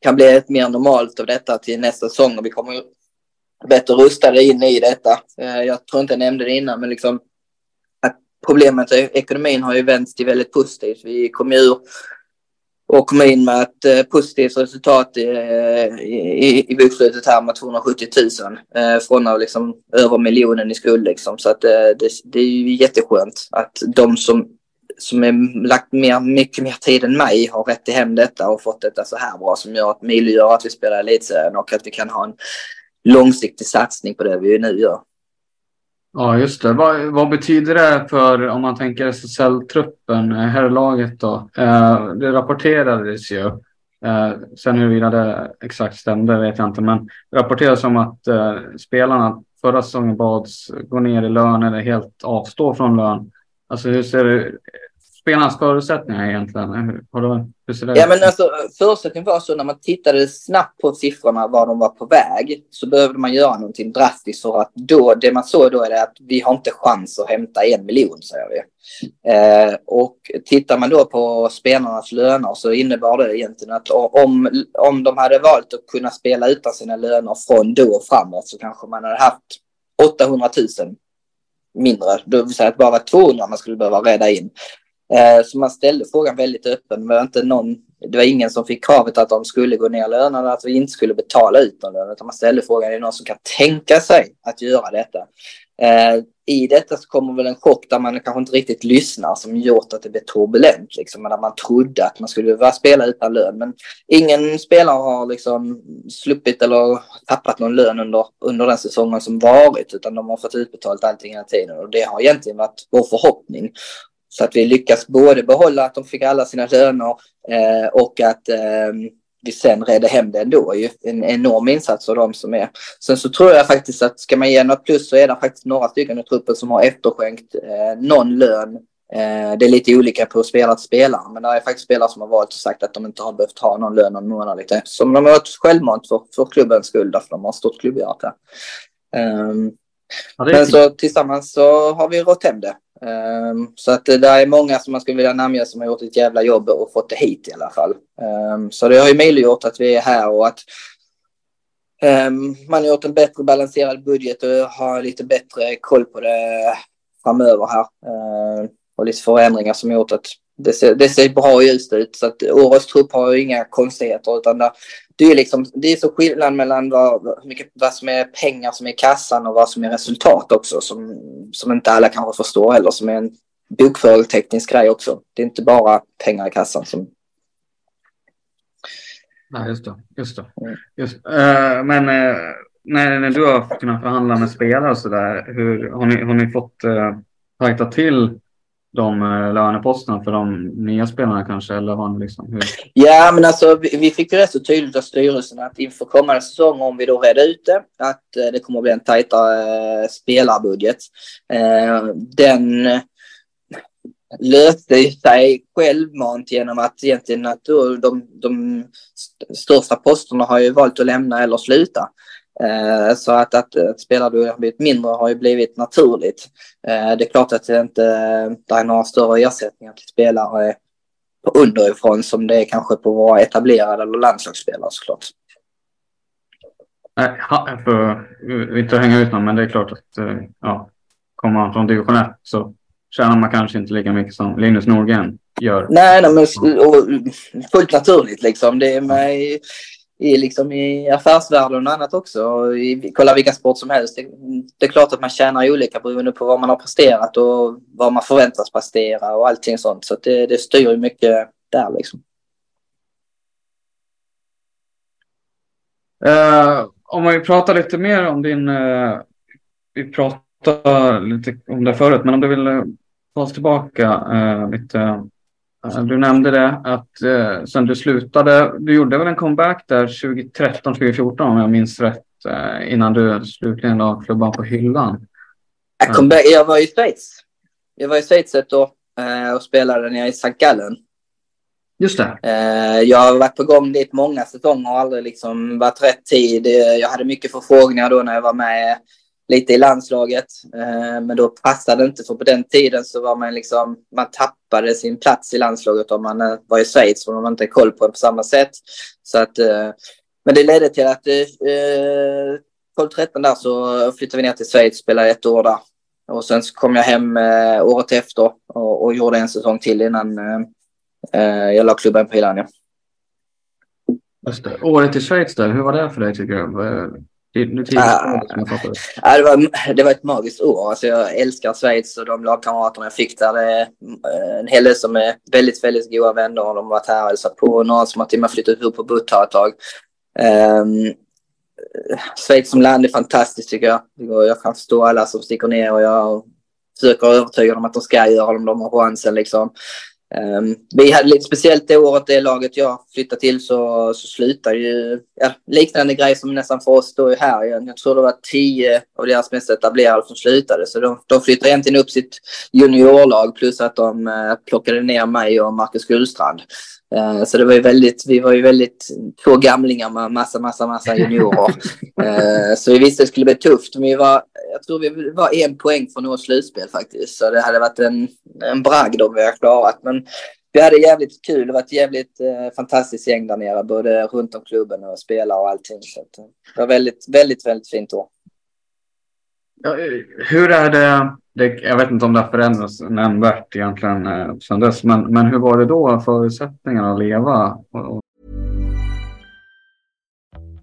kan bli ett mer normalt av detta till nästa säsong och vi kommer bättre rustade in i detta. Eh, jag tror inte jag nämnde det innan, men liksom att problemet med ekonomin har ju vänts till väldigt positivt. Vi kom ju ur och kom in med ett eh, positivt resultat eh, i, i, i bokslutet här med 270 000 från att liksom över miljonen i skuld liksom. Så att det, det är ju jätteskönt att de som som är lagt mer, mycket mer tid än mig har rätt till hem detta och fått detta så här bra som gör att möjliggör att vi spelar elitserien och att vi kan ha en långsiktig satsning på det vi nu gör. Ja, just det. Vad, vad betyder det för, om man tänker SSL-truppen, eh, herrlaget då? Eh, det rapporterades ju, eh, sen huruvida det exakt stämde vet jag inte, men det rapporterades om att eh, spelarna förra säsongen bads gå ner i lön eller helt avstå från lön. Alltså hur ser du? Spelarnas förutsättningar egentligen? Har du, hur ser det ja, men alltså, förutsättningen var så när man tittade snabbt på siffrorna var de var på väg så behövde man göra någonting drastiskt för att då, det man såg då är det att vi har inte chans att hämta en miljon säger vi. Eh, och tittar man då på spelarnas löner så innebar det egentligen att om, om de hade valt att kunna spela utan sina löner från då och framåt så kanske man hade haft 800 000 mindre. Det vill säga att bara 200 man skulle behöva rädda in. Eh, så man ställde frågan väldigt öppen. Det var, inte någon, det var ingen som fick kravet att de skulle gå ner lönerna, att vi inte skulle betala ut någon lön. Utan man ställde frågan, är det någon som kan tänka sig att göra detta? Eh, I detta så kommer väl en chock där man kanske inte riktigt lyssnar som gjort att det blev turbulent. Liksom, där man trodde att man skulle spela utan lön. Men ingen spelare har liksom sluppit eller tappat någon lön under, under den säsongen som varit. Utan de har fått utbetalt allting hela tiden. Och det har egentligen varit vår förhoppning. Så att vi lyckas både behålla att de fick alla sina löner eh, och att eh, vi sen räddade hem det ändå. Ju en enorm insats av de som är. Sen så tror jag faktiskt att ska man ge något plus så är det faktiskt några stycken i truppen som har efterskänkt eh, någon lön. Eh, det är lite olika på spelare till spelare, men det är faktiskt spelare som har valt och sagt att de inte har behövt ha någon lön någon månad lite. Som de har varit självmant för, för klubbens skull, därför de har stort klubbhjärta. Um, ja, men så tillsammans så har vi rått hem det. Um, så att det är många som man skulle vilja namnge som har gjort ett jävla jobb och fått det hit i alla fall. Um, så det har ju möjliggjort att vi är här och att um, man har gjort en bättre balanserad budget och har lite bättre koll på det framöver här. och lite förändringar som gjort att det ser, det ser bra just ut. Så att årets trupp har ju inga konstigheter utan där det är liksom, det är så skillnad mellan vad, mycket, vad som är pengar som är i kassan och vad som är resultat också som, som inte alla kanske förstår heller som är en bokföringsteknisk grej också. Det är inte bara pengar i kassan som... Nej, just det. Just det. Mm. Just, uh, men uh, när, när du har kunnat förhandla med spelare och så där, hur, har, ni, har ni fått uh, tajta till de eh, löneposterna för de nya spelarna kanske? Eller har ni liksom, hur? Ja, men alltså vi, vi fick ju rätt så tydligt av styrelsen att inför kommande säsong, om vi då redde ut det, att eh, det kommer att bli en tajtare eh, spelarbudget. Eh, den eh, löste sig självmant genom att egentligen att de, de, de största posterna har ju valt att lämna eller sluta. Eh, så att, att, att spelare har blivit mindre har ju blivit naturligt. Eh, det är klart att det inte det är några större ersättningar till spelare underifrån som det är kanske på våra etablerade eller landslagsspelare såklart. Nej, för inte hänga ut någon, men det är klart att eh, ja, kommer man från division 1 så tjänar man kanske inte lika mycket som Linus Norgren gör. Nej, nej men fullt naturligt liksom. Det är med i, liksom i affärsvärlden och annat också. I, kolla vilken sport som helst. Det, det, är klart att man tjänar olika beroende på vad man har presterat och vad man förväntas prestera och allting sånt. Så det, det styr ju mycket där liksom. Uh, om vi pratar lite mer om din... Uh, vi pratade lite om det förut, men om du vill eh, ta oss tillbaka uh, lite du nämnde det att eh, sen du slutade, du gjorde väl en comeback där 2013, 2014 om jag minns rätt, eh, innan du slutligen la klubban på hyllan. Jag, comeback, jag var i Schweiz. Jag var i Schweiz ett år eh, och spelade nere i St. Gallen. Just det. Eh, jag har varit på gång dit många säsonger och aldrig liksom varit rätt tid. Jag hade mycket förfrågningar då när jag var med lite i landslaget. Eh, men då passade det inte för på den tiden så var man liksom, man tappade sin plats i landslaget om man eh, var i Schweiz för man inte koll på det på samma sätt. Så att, eh, men det ledde till att eh, eh 12-13 där så flyttade vi ner till Schweiz och spelade ett år där. Och sen så kom jag hem eh, året efter och, och, gjorde en säsong till innan eh, eh jag la klubben på hyllan. Ja. Året i Schweiz där, hur var det för dig tycker du? Nu ah, ah, det, var, det var ett magiskt år. Alltså jag älskar Schweiz och de lagkamraterna jag fick där. Det är eh, en hel del som är väldigt, väldigt goda vänner och de har varit här och hälsat på. Några som har till och med flyttat upp på butt ett tag. Um, Schweiz som land är fantastiskt tycker jag. Jag kan förstå alla som sticker ner och jag försöker övertyga dem att de ska göra det om de har chansen. Liksom. Um, vi hade lite speciellt det året, det laget jag flyttade till så, så slutade ju ja, liknande grej som nästan för oss då här. Jag, jag tror det var tio av deras mest etablerade som slutade. Så de, de flyttade egentligen upp sitt juniorlag plus att de uh, plockade ner mig och Marcus Gullstrand. Uh, så det var ju väldigt, vi var ju väldigt två gamlingar med massa, massa, massa juniorer. uh, så vi visste att det skulle bli tufft. Men vi var, jag tror vi var en poäng från något slutspel faktiskt. Så det hade varit en, en bragd om vi hade klarat. Men vi hade jävligt kul. Det var ett jävligt eh, fantastiskt gäng där nere. Både runt om klubben och spelare och allting. Så att, eh, det var väldigt, väldigt, väldigt fint år. Ja, hur är det? det, jag vet inte om det har förändrats nämnvärt egentligen eh, sedan dess, men, men hur var det då förutsättningarna att leva?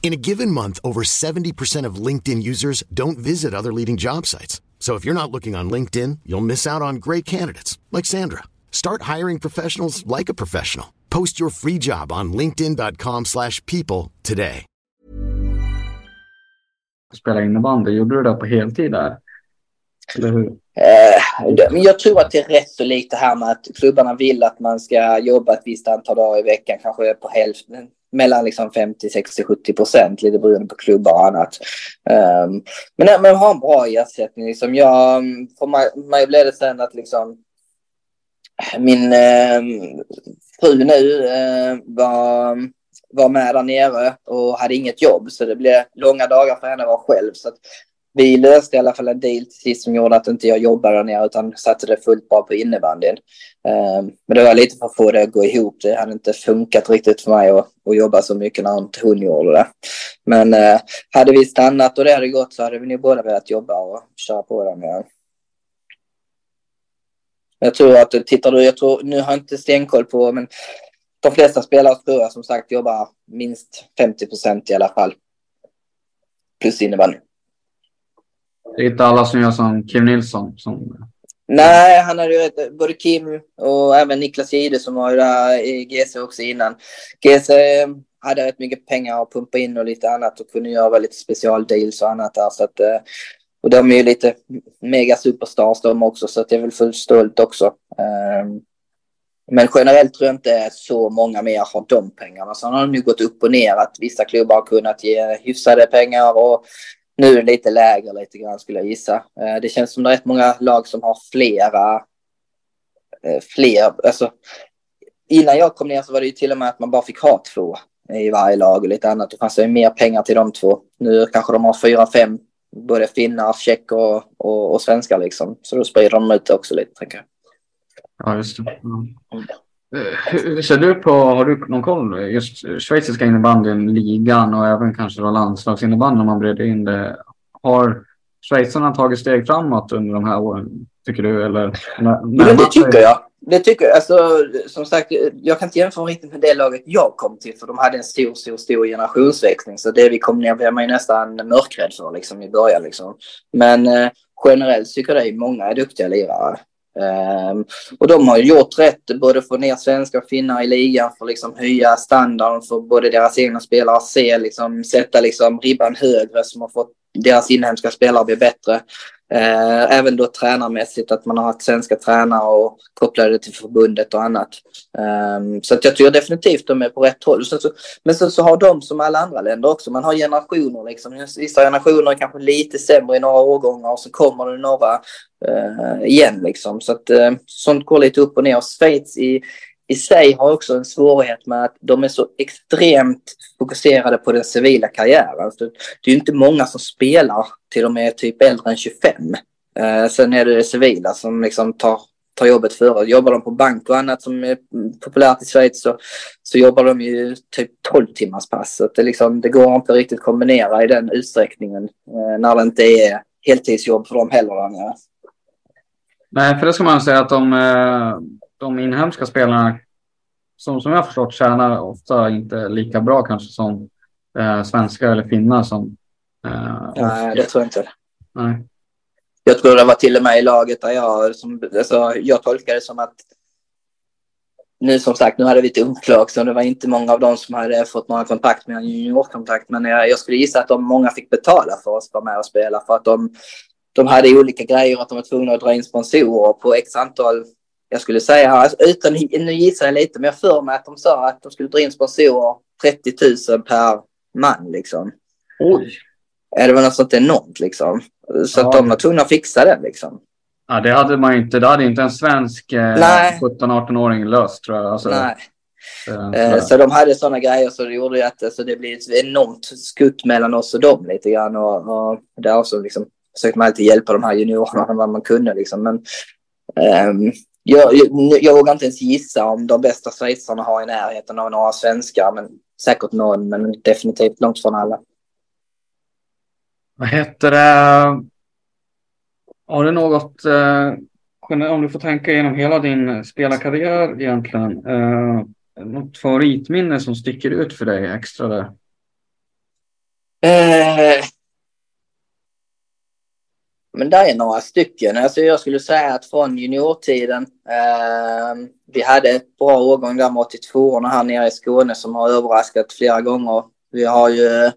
In a given month, over 70% of LinkedIn users don't visit other leading job sites. So if you're not looking on LinkedIn, you'll miss out on great candidates like Sandra. Start hiring professionals like a professional. Post your free job on linkedin.com/people today. Spela innebandy, gjorde du det på heltid där? Eller hur? Eh, men jag tror att det är rätt så likt det här med att klubbarna vill att man ska jobba ett visst antal dagar i veckan, kanske på hälften, mellan liksom 50, 60, 70 procent, lite beroende på klubbar och annat. Um, men man har en bra ersättning. Liksom jag, för mig, mig blev det sen att liksom min eh, fru nu eh, var, var med där nere och hade inget jobb så det blev långa dagar för henne att vara själv. Så vi löste i alla fall en deal till sist som gjorde att inte jag jobbade där nere utan satte det fullt bra på innebandyn. Ehm, men det var lite för att få det att gå ihop. Det hade inte funkat riktigt för mig att, att jobba så mycket när inte hon gjorde det. Men eh, hade vi stannat och det hade gått så hade vi nog båda velat jobba och köra på den nere. Jag tror att, tittar du, jag tror, nu har jag inte stenkoll på, men de flesta spelare tror jag som sagt jobbar minst 50 procent i alla fall. Plus innebandy. Det är inte alla som gör som Kim Nilsson som Nej, han hade ju. Både Kim och även Niklas Jihde som var ju där i GC också innan. GC hade rätt mycket pengar att pumpa in och lite annat och kunde göra lite specialdeals och annat där. Så att, eh, och de är ju lite mega superstars de också så att det är väl fullt stolt också. Ehm, men generellt tror jag inte så många mer har de pengarna. Sen har de ju gått upp och ner att vissa klubbar har kunnat ge hyfsade pengar och nu är det lite lägre lite grann skulle jag gissa. Eh, det känns som det är rätt många lag som har flera, eh, fler, alltså innan jag kom ner så var det ju till och med att man bara fick ha två i varje lag och lite annat. Det fanns ju mer pengar till de två. Nu kanske de har fyra, fem, både finnar, tjecker och, och, och svenskar liksom. Så då sprider de ut det också lite, tänker jag. Ja, just det. Mm. Hur ser du på, har du någon koll, just schweiziska innebandyn, ligan och även kanske då landslagsinnebandyn om man breder in det. Har schweizarna tagit steg framåt under de här åren, tycker du? Eller, men det tycker jag. Det tycker jag. Alltså, som sagt, jag kan inte jämföra riktigt med det laget jag kom till, för de hade en stor, stor, stor generationsväxling. Så det vi kom ner blev man ju nästan mörkrädd för liksom, i början. Liksom. Men eh, generellt tycker jag att många är duktiga lirare. Ehm, och de har gjort rätt, både för ner svenska och finnar i ligan för att liksom höja standarden för både deras egna spelare att se, liksom, sätta liksom ribban högre som har fått deras inhemska spelare bli bättre. Eh, även då tränarmässigt, att man har haft svenska tränare och kopplade det till förbundet och annat. Eh, så att jag tror definitivt de är på rätt håll. Så, så, men så, så har de som alla andra länder också, man har generationer liksom. Vissa generationer är kanske lite sämre i några årgångar och så kommer det några eh, igen liksom. Så att eh, sånt går lite upp och ner. Och Schweiz i, i sig har också en svårighet med att de är så extremt fokuserade på den civila karriären. Så det är inte många som spelar till de är typ äldre än 25. Eh, sen är det det civila som liksom tar, tar jobbet före. Jobbar de på bank och annat som är populärt i Schweiz så, så jobbar de ju typ 12 timmars pass. Så det, liksom, det går inte riktigt att kombinera i den utsträckningen eh, när det inte är heltidsjobb för dem heller. Nej, för det ska man säga att de eh, de inhemska spelarna som, som jag förstått tjänar ofta inte lika bra kanske som eh, svenskar eller finnar som eh, Nej, det tror jag inte. Nej. Jag tror det var till och med i laget där jag, som, alltså, jag tolkar det som att nu som sagt, nu hade vi ett ungt lag så det var inte många av dem som hade fått några kontakt med en juniorkontakt. Men jag, jag skulle gissa att de många fick betala för att vara med och spela för att de, de hade olika grejer, att de var tvungna att dra in sponsorer på x antal jag skulle säga, alltså, utan, nu gissar jag lite, men jag för mig att de sa att de skulle dra in sponsorer 30 000 per man liksom. Oj. Är det var något sånt enormt liksom. Så ja. att de var tvungna att fixa det liksom. Ja, det hade man inte. Det hade inte en svensk eh, 17-18-åring löst tror jag. Alltså, Nej. Eh, så de hade sådana grejer så det gjorde att alltså, det blev ett enormt skutt mellan oss och dem lite grann. Och, och där också liksom, försökte man alltid hjälpa de här juniorerna vad man kunde. Liksom. Men um, jag, jag, jag vågar inte ens gissa om de bästa schweizarna har i närheten av några svenskar, men säkert någon, men definitivt långt från alla. Vad heter det? Har du något, eh, om du får tänka igenom hela din spelarkarriär egentligen, eh, något favoritminne som sticker ut för dig extra där? Eh, men det är några stycken. Alltså jag skulle säga att från juniortiden, eh, vi hade ett bra årgång där med 82 här nere i Skåne som har överraskat flera gånger. Vi har ju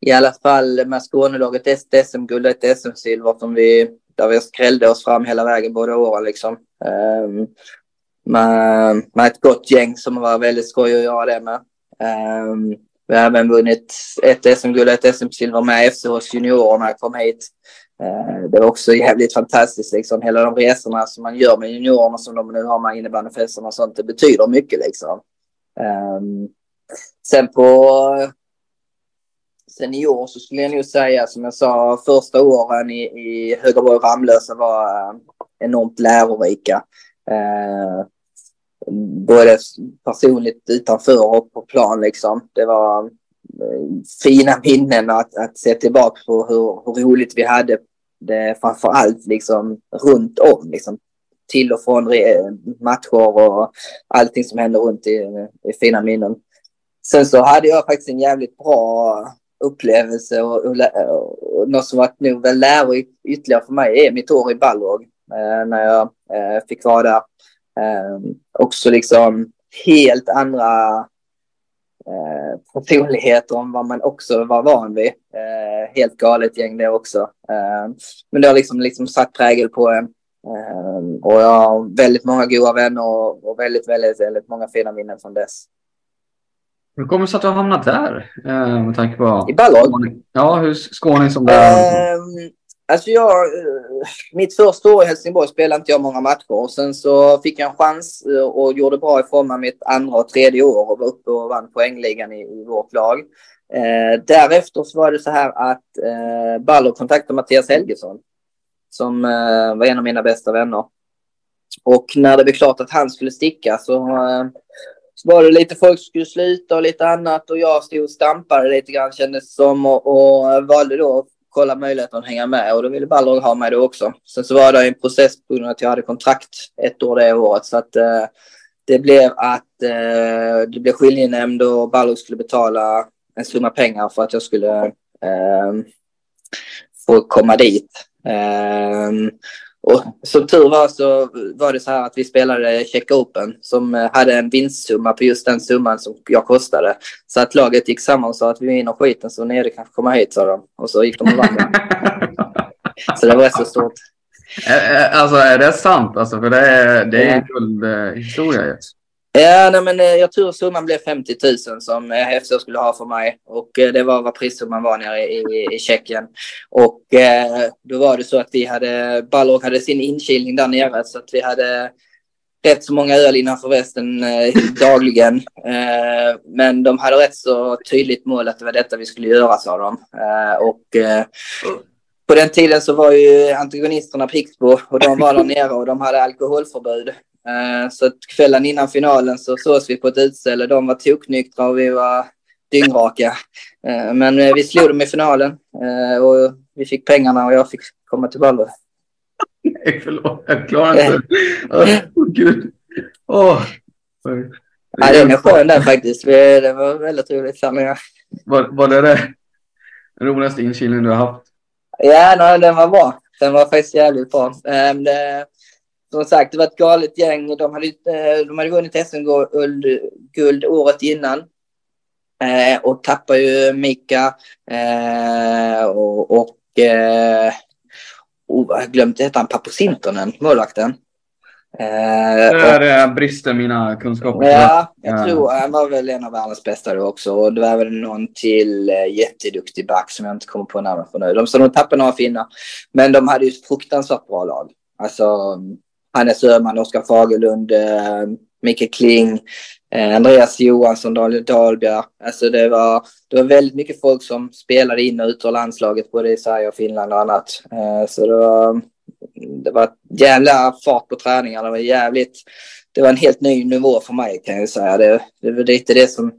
i alla fall med Skånelaget ett SM-guld och ett SM-silver som vi, där vi skrällde oss fram hela vägen båda åren liksom. Eh, med, med ett gott gäng som var väldigt skoj att göra det med. Eh, vi har även vunnit ett SM-guld och ett SM-silver med FCHs juniorer när jag kom hit. Eh, det var också jävligt fantastiskt, liksom. hela de resorna som man gör med juniorerna som de nu har med innebandyfesterna och sånt, det betyder mycket liksom. Ehm, sen på senior så skulle jag nog säga, som jag sa, första åren i, i Högerborg Ramlösa var eh, enormt lärorika. Eh, både personligt utanför och på plan liksom. Det var eh, fina minnen att, att se tillbaka på hur, hur roligt vi hade det framför allt liksom runt om liksom till och från matcher och allting som hände runt i, i fina minnen. Sen så hade jag faktiskt en jävligt bra upplevelse och, och, och något som varit nog väl lärorikt ytterligare för mig är mitt år i Balrog. eh, när jag eh, fick vara där. Eh, också liksom helt andra eh, personligheter om vad man också var van vid. Eh, helt galet gäng det också. Eh, men det har liksom, liksom satt prägel på en. Eh, och jag har väldigt många goda vänner och, och väldigt, väldigt, väldigt många fina minnen från dess. Hur kommer det sig att du har hamnat där? Eh, med tanke på... I Ballag? Ja, hur skåning som det är. Alltså jag, eh, mitt första år i Helsingborg spelade inte jag många matcher och sen så fick jag en chans eh, och gjorde bra ifrån mig mitt andra och tredje år och var uppe och vann poängligan i, i vårt lag. Eh, därefter så var det så här att eh, Ballo kontaktade Mattias Helgesson som eh, var en av mina bästa vänner. Och när det blev klart att han skulle sticka så, eh, så var det lite folk som skulle sluta och lite annat och jag stod och stampade lite grann kändes det som och, och valde då att kolla möjligheten att hänga med och då ville Balrog ha mig då också. Sen så var det en process på grund av att jag hade kontrakt ett år det året så att eh, det blev att eh, det blev skiljenämnd och Balrog skulle betala en summa pengar för att jag skulle eh, få komma dit. Eh, och som tur var så var det så här att vi spelade Check Open som hade en vinstsumma på just den summan som jag kostade. Så att laget gick samman och sa att vi vinner skiten så nere kanske komma hit sa de. Och så gick de och vann. så det var så stort. Alltså är det sant? Alltså, för det är, det är en guldhistoria ju. Ja, nej, men jag tror summan blev 50 000 som FC skulle ha för mig. Och det var vad prissumman var nere i, i, i Tjeckien. Och eh, då var det så att vi hade, Balrog hade sin inkilning där nere så att vi hade rätt så många öl innanför västen eh, dagligen. Eh, men de hade rätt så tydligt mål att det var detta vi skulle göra, sa de. Eh, och på den tiden så var ju antagonisterna Pixbo och de var där nere och de hade alkoholförbud. Så kvällen innan finalen så sågs vi på ett utställe. De var toknyktra och vi var dyngraka. Men vi slog dem i finalen och vi fick pengarna och jag fick komma till Balder. Nej, förlåt. Jag klarar inte. Åh, oh, gud. Oh. Ja, den är skön där faktiskt. Det var väldigt roligt. Var, var det det roligaste inkilningen du har haft? Ja, nej, den var bra. Den var faktiskt jävligt bra. Det, som sagt, det var ett galet gäng. De hade, de hade vunnit SM-guld året innan. Eh, och tappade ju Mika eh, och, och eh, oh, jag glömde heta han Papo Sintonen, målvakten. Eh, Där och, brister mina kunskaper. Ja, jag tror han var väl en av världens bästa då också. Och det var väl någon till eh, jätteduktig back som jag inte kommer på namnet på nu. De, så de tappade några finnar. Men de hade ju ett fruktansvärt bra lag. Alltså Hannes Öhman, Oskar Fagerlund, eh, Mikael Kling, eh, Andreas Johansson, Daniel Dahlberg. Alltså det var, det var väldigt mycket folk som spelade in och ut ur landslaget, både i Sverige och Finland och annat. Eh, så det var, det var jävla fart på träningarna. Det var jävligt, det var en helt ny nivå för mig kan jag säga. Det, det var lite det som,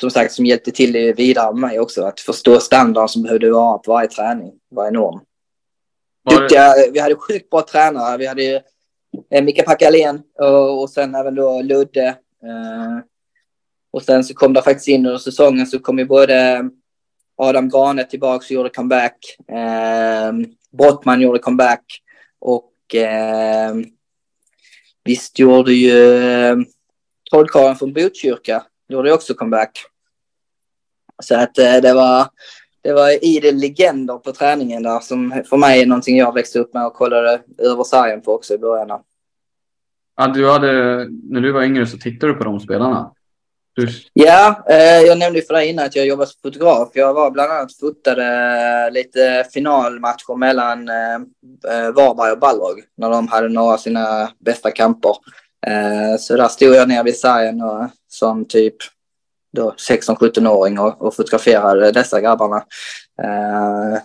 som sagt, som hjälpte till det vidare med mig också. Att förstå standarden som behövde vara på varje träning var enorm. Duktiga, vi hade sjukt bra tränare. Vi hade eh, Micke Packalén och, och sen även då Ludde. Eh, och sen så kom det faktiskt in under säsongen så kom ju både Adam Grane tillbaka och gjorde comeback. Eh, Brottman gjorde comeback. Och eh, visst gjorde ju eh, trollkarlen från Botkyrka gjorde också comeback. Så att eh, det var det var idel legender på träningen där som för mig är någonting jag växte upp med och kollade över sargen på också i början. Ja, du hade, när du var yngre så tittade du på de spelarna? Du... Ja, eh, jag nämnde för dig innan att jag jobbar som fotograf. Jag var bland annat fotade lite finalmatcher mellan eh, eh Varberg och Balrog när de hade några av sina bästa kamper. Eh, så där stod jag ner vid sargen och som typ 16-17-åring och, och fotograferade dessa grabbarna. Eh,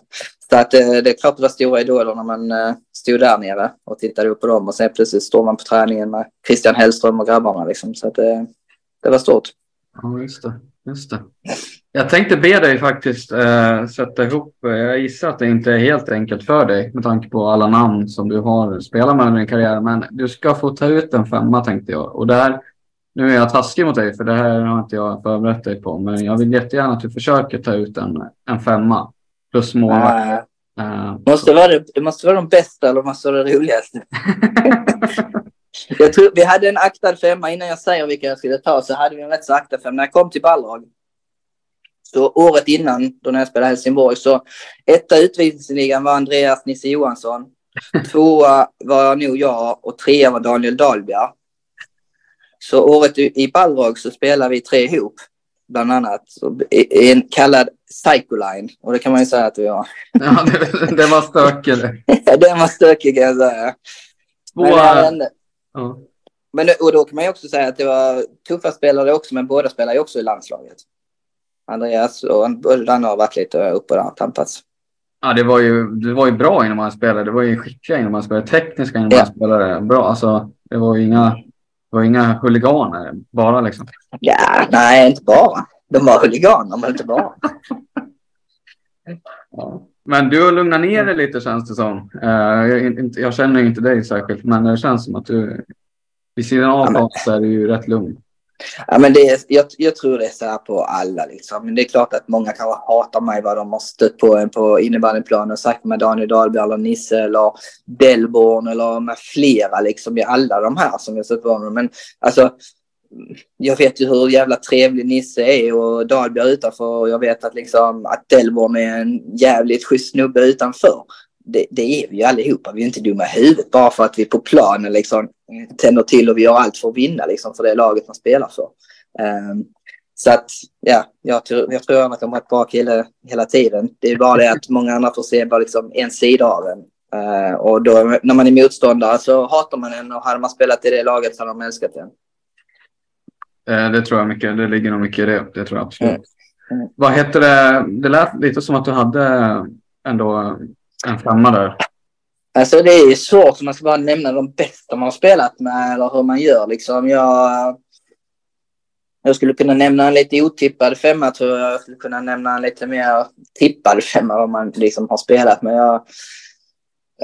så att det, det är klart det var stora idoler när man eh, stod där nere och tittade upp på dem och sen plötsligt står man på träningen med Christian Hellström och grabbarna liksom. Så att det, det var stort. Ja, just det. Just det. Jag tänkte be dig faktiskt eh, sätta ihop, jag gissar att det inte är helt enkelt för dig med tanke på alla namn som du har spelat med under din karriär, men du ska få ta ut en femma tänkte jag. Och där nu är jag taskig mot dig för det här har inte jag förberett dig på. Men jag vill jättegärna att du försöker ta ut en, en femma. Plus målvakt. Uh, måste vara det, det måste vara de bästa eller måste vara det roligaste. jag tror, vi hade en aktad femma innan jag säger vilka jag skulle ta så hade vi en rätt så aktad femma. När jag kom till Balrog så året innan då när jag spelade Helsingborg så etta utvisningsligan var Andreas Nisse Johansson. Tvåa var nog jag och trea var Daniel Dahlbjer. Så året i Balrog så spelade vi tre ihop bland annat. I en kallad Psycholine. Och det kan man ju säga att vi har. Ja, det, det var stökig. den var stökig kan jag säga. Två... Men, ja. men och då kan man ju också säga att det var tuffa spelare också, men båda spelar ju också i landslaget. Andreas och Danne har varit lite uppe och tampats. Ja, det var, ju, det var ju bra innan man spelade. Det var ju skickliga innan man spelade. Tekniska innan ja. man spelade. Bra, alltså. Det var ju inga det var inga huliganer bara liksom? Ja, nej, inte bara. De var huliganer, men inte bara. ja. Men du har lugnat ner dig lite känns det som. Uh, jag, jag, känner inte dig särskilt, men det känns som att du vid sidan av ja, så är du ju rätt lugn. Ja, men det jag, jag tror det är så här på alla. Liksom. Men det är klart att många kanske hatar mig vad de har stött på en på innebandyplanen och sagt med Daniel Dahlberg eller Nisse eller Delborn eller med flera. Liksom, i alla de här som jag stött på. Men alltså, jag vet ju hur jävla trevlig Nisse är och Dahlberg utanför. Och jag vet att, liksom, att Delborn är en jävligt schysst snubbe utanför det, det, är vi ju allihopa. Vi är inte dumma i huvudet bara för att vi på planen liksom tänder till och vi gör allt för att vinna liksom för det laget man spelar för. Um, så att ja, jag tror, jag tror att de har ett bra kille hela tiden. Det är bara det att många andra får se bara liksom en sida av en. Uh, och då när man är motståndare så hatar man en och hade man spelat i det laget så hade de älskat en. Uh, det tror jag mycket. Det ligger nog mycket i det. Det tror jag absolut. Mm. Mm. Vad heter det? Det lät lite som att du hade ändå en femma där. Alltså det är svårt om man ska bara nämna de bästa man har spelat med eller hur man gör liksom. Jag, jag skulle kunna nämna en lite otippad femma tror jag. Jag skulle kunna nämna en lite mer tippad femma om man liksom har spelat med. Jag,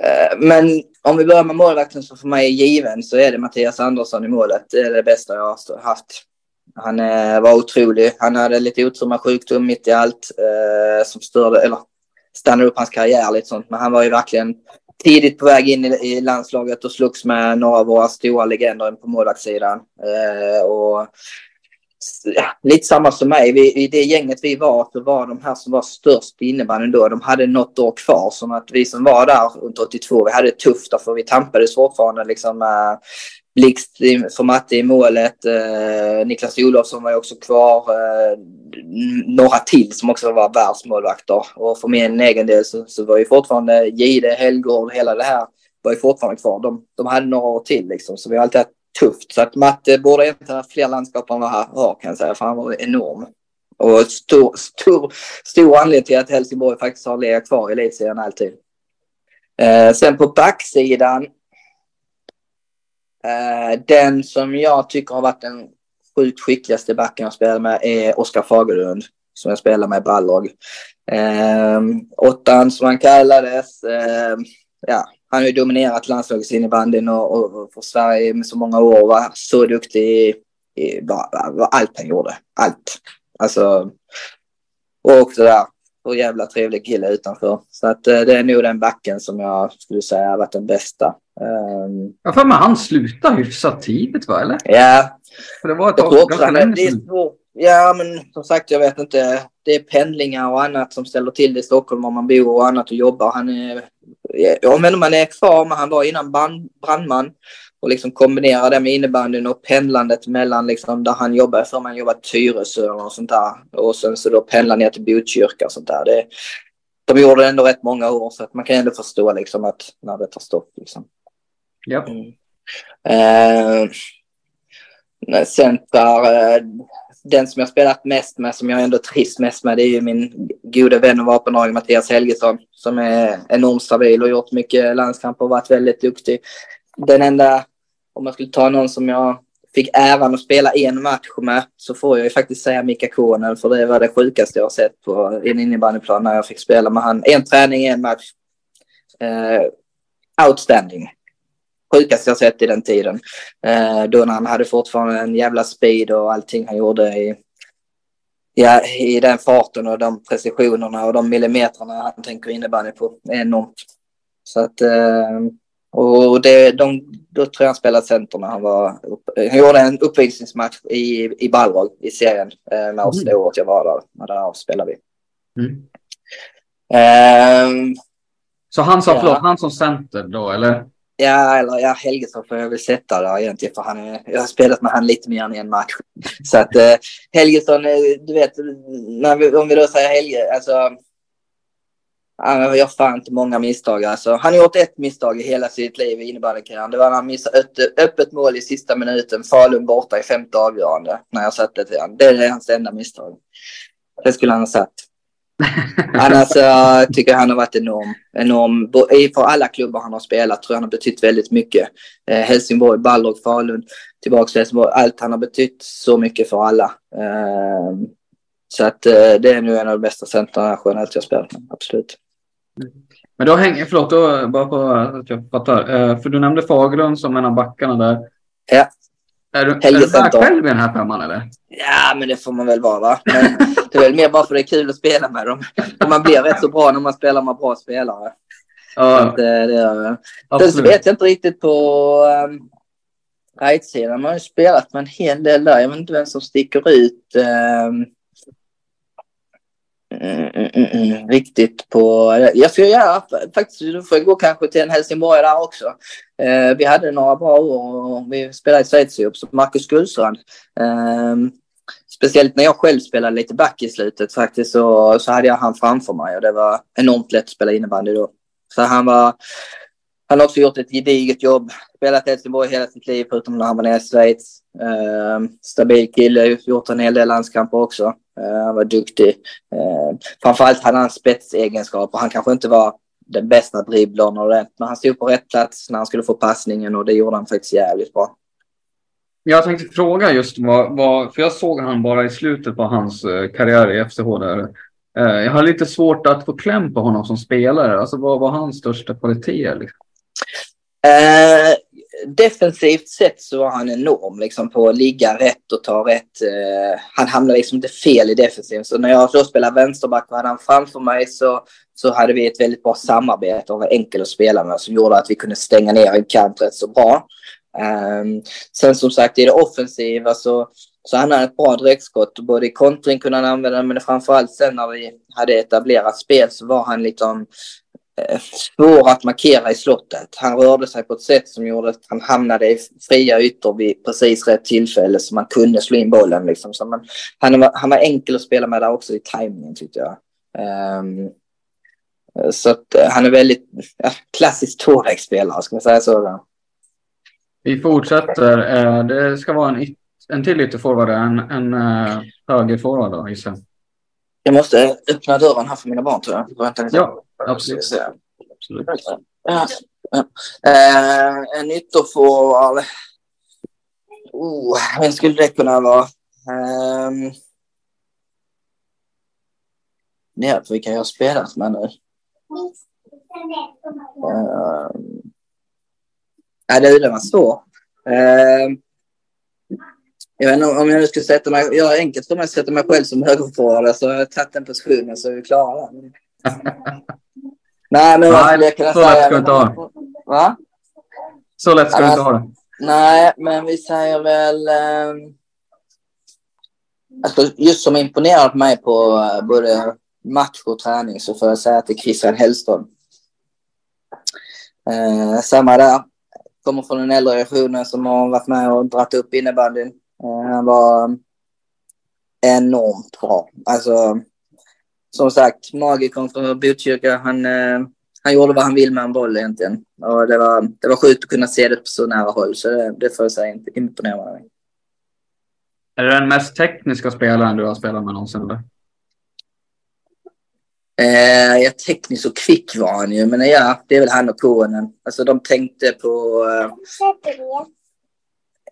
eh, men om vi börjar med målvakten som för mig är given så är det Mattias Andersson i målet. Det är det bästa jag har haft. Han eh, var otrolig. Han hade lite otur med sjukdom mitt i allt eh, som störde, eller stannar upp hans karriär lite sånt. Men han var ju verkligen tidigt på väg in i, i landslaget och slogs med några av våra stora legender på målvaktssidan. Eh, och ja, lite samma som mig. Vi, I det gänget vi var så var de här som var störst på innebandyn då, de hade något år kvar. Som att vi som var där runt 82, vi hade det tufft därför vi tampades fortfarande liksom med Blixt för Matte i målet. Eh, Niklas Olofsson var ju också kvar. Eh, några till som också var världsmålvakter. Och för min egen del så, så var ju fortfarande Gide, Helgård, hela det här var ju fortfarande kvar. De, de hade några år till liksom, så vi har alltid haft tufft. Så att Matte borde egentligen ha fler landskap än vad han har kan jag säga, för han var enorm. Och stor, stor, stor anledning till att Helsingborg faktiskt har legat kvar i elitserien alltid. Eh, sen på backsidan Eh, den som jag tycker har varit den sjukt skickligaste backen jag spelar med är Oskar Fagerlund som jag spelar med i Balrog. Eh, åttan som han kallades. Eh, ja, han har ju dominerat landslagets innebandyn och, och, och för Sverige med så många år. Var så duktig i, i bara, allt han gjorde. Allt. Alltså, och också där Så jävla trevlig kille utanför. Så att eh, det är nog den backen som jag skulle säga har varit den bästa. Um, ja, för men han slutade hyfsat tidigt va, eller? Ja. För det var ett länge sedan. Ja, men som sagt, jag vet inte. Det är pendlingar och annat som ställer till det i Stockholm om man bor och annat och jobbar. Han är, jag menar man är kvar, men han var innan brand, brandman och liksom kombinera det med innebandyn och pendlandet mellan liksom där han jobbade för man jobbade Tyresö och sånt där. Och sen så då pendla ner till Botkyrka och sånt där. Det, de gjorde det ändå rätt många år så att man kan ändå förstå liksom att när det tar stopp liksom. Ja. Mm. Eh, center, eh, den som jag spelat mest med, som jag ändå trivs mest med, det är ju min gode vän och vapendragare Mattias Helgesson som är enormt stabil och gjort mycket landskamper och varit väldigt duktig. Den enda, om man skulle ta någon som jag fick äran att spela en match med så får jag ju faktiskt säga Mika Konen för det var det sjukaste jag har sett på en innebandyplan när jag fick spela med han. En träning, en match. Eh, outstanding sjukaste jag sett i den tiden. Eh, då när han hade fortfarande en jävla speed och allting han gjorde i, ja, i den farten och de precisionerna och de millimetrarna han tänker innebandy på är enormt. Så att, eh, och det, de, då tror jag han spelade center när han var Han gjorde en uppvisningsmatch i, i Balrog i serien eh, med oss mm. det året jag var där. När där spelade vi. Mm. Um, så han sa, ja. förlåt, han som center då eller? Ja, eller ja, Helgesson får jag väl sätta där egentligen för han är, jag har spelat med han lite mer än en match. Så att eh, Helgesson, eh, du vet, när vi, om vi då säger Helge, alltså han gör fan inte många misstag. Alltså. Han har gjort ett misstag i hela sitt liv i innebandykarriären. Det var när han missade ett eh, öppet mål i sista minuten. Falun borta i femte avgörande. När jag satte det till honom. Det är hans enda misstag. Det skulle han ha satt. Annars uh, tycker jag han har varit enorm. enorm. För alla klubbar han har spelat tror jag han har betytt väldigt mycket. Eh, Helsingborg, Balrog, Falun, tillbaka till Helsingborg. Allt han har betytt så mycket för alla. Eh, så att eh, det är nu en av de bästa centrarna generellt jag spelat med, absolut. Men då hänger, förlåt, då, bara på att jag fattar. Eh, för du nämnde Fagerlund som en av backarna där. Ja. Är du, är du själv i den här femman eller? Ja, men det får man väl vara va? Men det är väl mer bara för det är kul att spela med dem. Man blir rätt så bra när man spelar med bra spelare. Ja. Att, det, det, Sen så vet jag inte riktigt på um, right-sidan. Man har ju spelat med en hel del där. Jag vet inte vem som sticker ut. Um, Mm, mm, mm, riktigt på... Jag ska göra faktiskt, du får gå kanske till en Helsingborg där också. Eh, vi hade några bra år och vi spelade i Schweiz ihop, så Marcus Gullstrand. Eh, speciellt när jag själv spelade lite back i slutet faktiskt så, så hade jag han framför mig och det var enormt lätt att spela innebandy då. Så han var... Han har också gjort ett gediget jobb. Spelat i Helsingborg hela sitt liv förutom när han var nere i Schweiz. Eh, stabil kille, gjort en hel del landskamper också. Eh, han var duktig. Eh, framförallt hade han spetsegenskaper. Han kanske inte var den bästa dribblern och det, men han stod på rätt plats när han skulle få passningen och det gjorde han faktiskt jävligt bra. Jag tänkte fråga just vad, vad för jag såg han bara i slutet på hans eh, karriär i FCH där. Eh, jag har lite svårt att få kläm på honom som spelare. Alltså vad var hans största kvalitet? Liksom? Eh, defensivt sett så var han enorm liksom, på att ligga rätt och ta rätt. Eh, han hamnade liksom inte fel i defensiven. Så när jag då spelade vänsterback och hade han framför mig så, så hade vi ett väldigt bra samarbete och var enkel att spela med som gjorde att vi kunde stänga ner en kant rätt så bra. Um, sen som sagt i det offensiva så, så han hade ett bra direktskott. Både i kontring kunde han använda men framförallt sen när vi hade etablerat spel så var han liksom svår att markera i slottet. Han rörde sig på ett sätt som gjorde att han hamnade i fria ytor vid precis rätt tillfälle så man kunde slå in bollen. Liksom. Så man, han, var, han var enkel att spela med där också i tajmingen tyckte jag. Um, så att, eh, han är väldigt ja, klassisk tvåvägsspelare, ska man säga så. Vi fortsätter. Uh, det ska vara en, en till ytterforward, en, en uh, högerforward då, gissar jag. måste öppna dörren här för mina barn tror jag. Vänta lite. Ja. Absolut. Absolut. Ja. Uh, en ytterforward. Oh, vem skulle det kunna vara? Um, det vilka jag har spelat med nu. Uh, ja, det var svårt. Uh, jag vet inte om jag nu skulle sätta mig... Jag har enkelt för mig att sätta mig själv som högerforward så jag har tagit den positionen så är vi klara. Nej, men vad jag kunna så säga? lätt ska inte ha Va? Så lätt ska du inte ha det. Nej, men vi säger väl... Eh, alltså, just som imponerat mig på eh, både match och träning så får jag säga att det är Christian Hellström. Eh, samma där. Kommer från den äldre generationen som har varit med och dragit upp innebandyn. Eh, han var um, enormt bra. Alltså, som sagt, Magi kom från Botkyrka. Han, eh, han gjorde vad han vill med en boll egentligen. Och det var, det var sjukt att kunna se det på så nära håll. Så det, det får jag säga imponerar mig. Är det den mest tekniska spelaren du har spelat med någonsin? Eller? Eh, ja, teknisk och kvick var han ju. Men ja, det är väl han och konen. Alltså de tänkte på... Eh,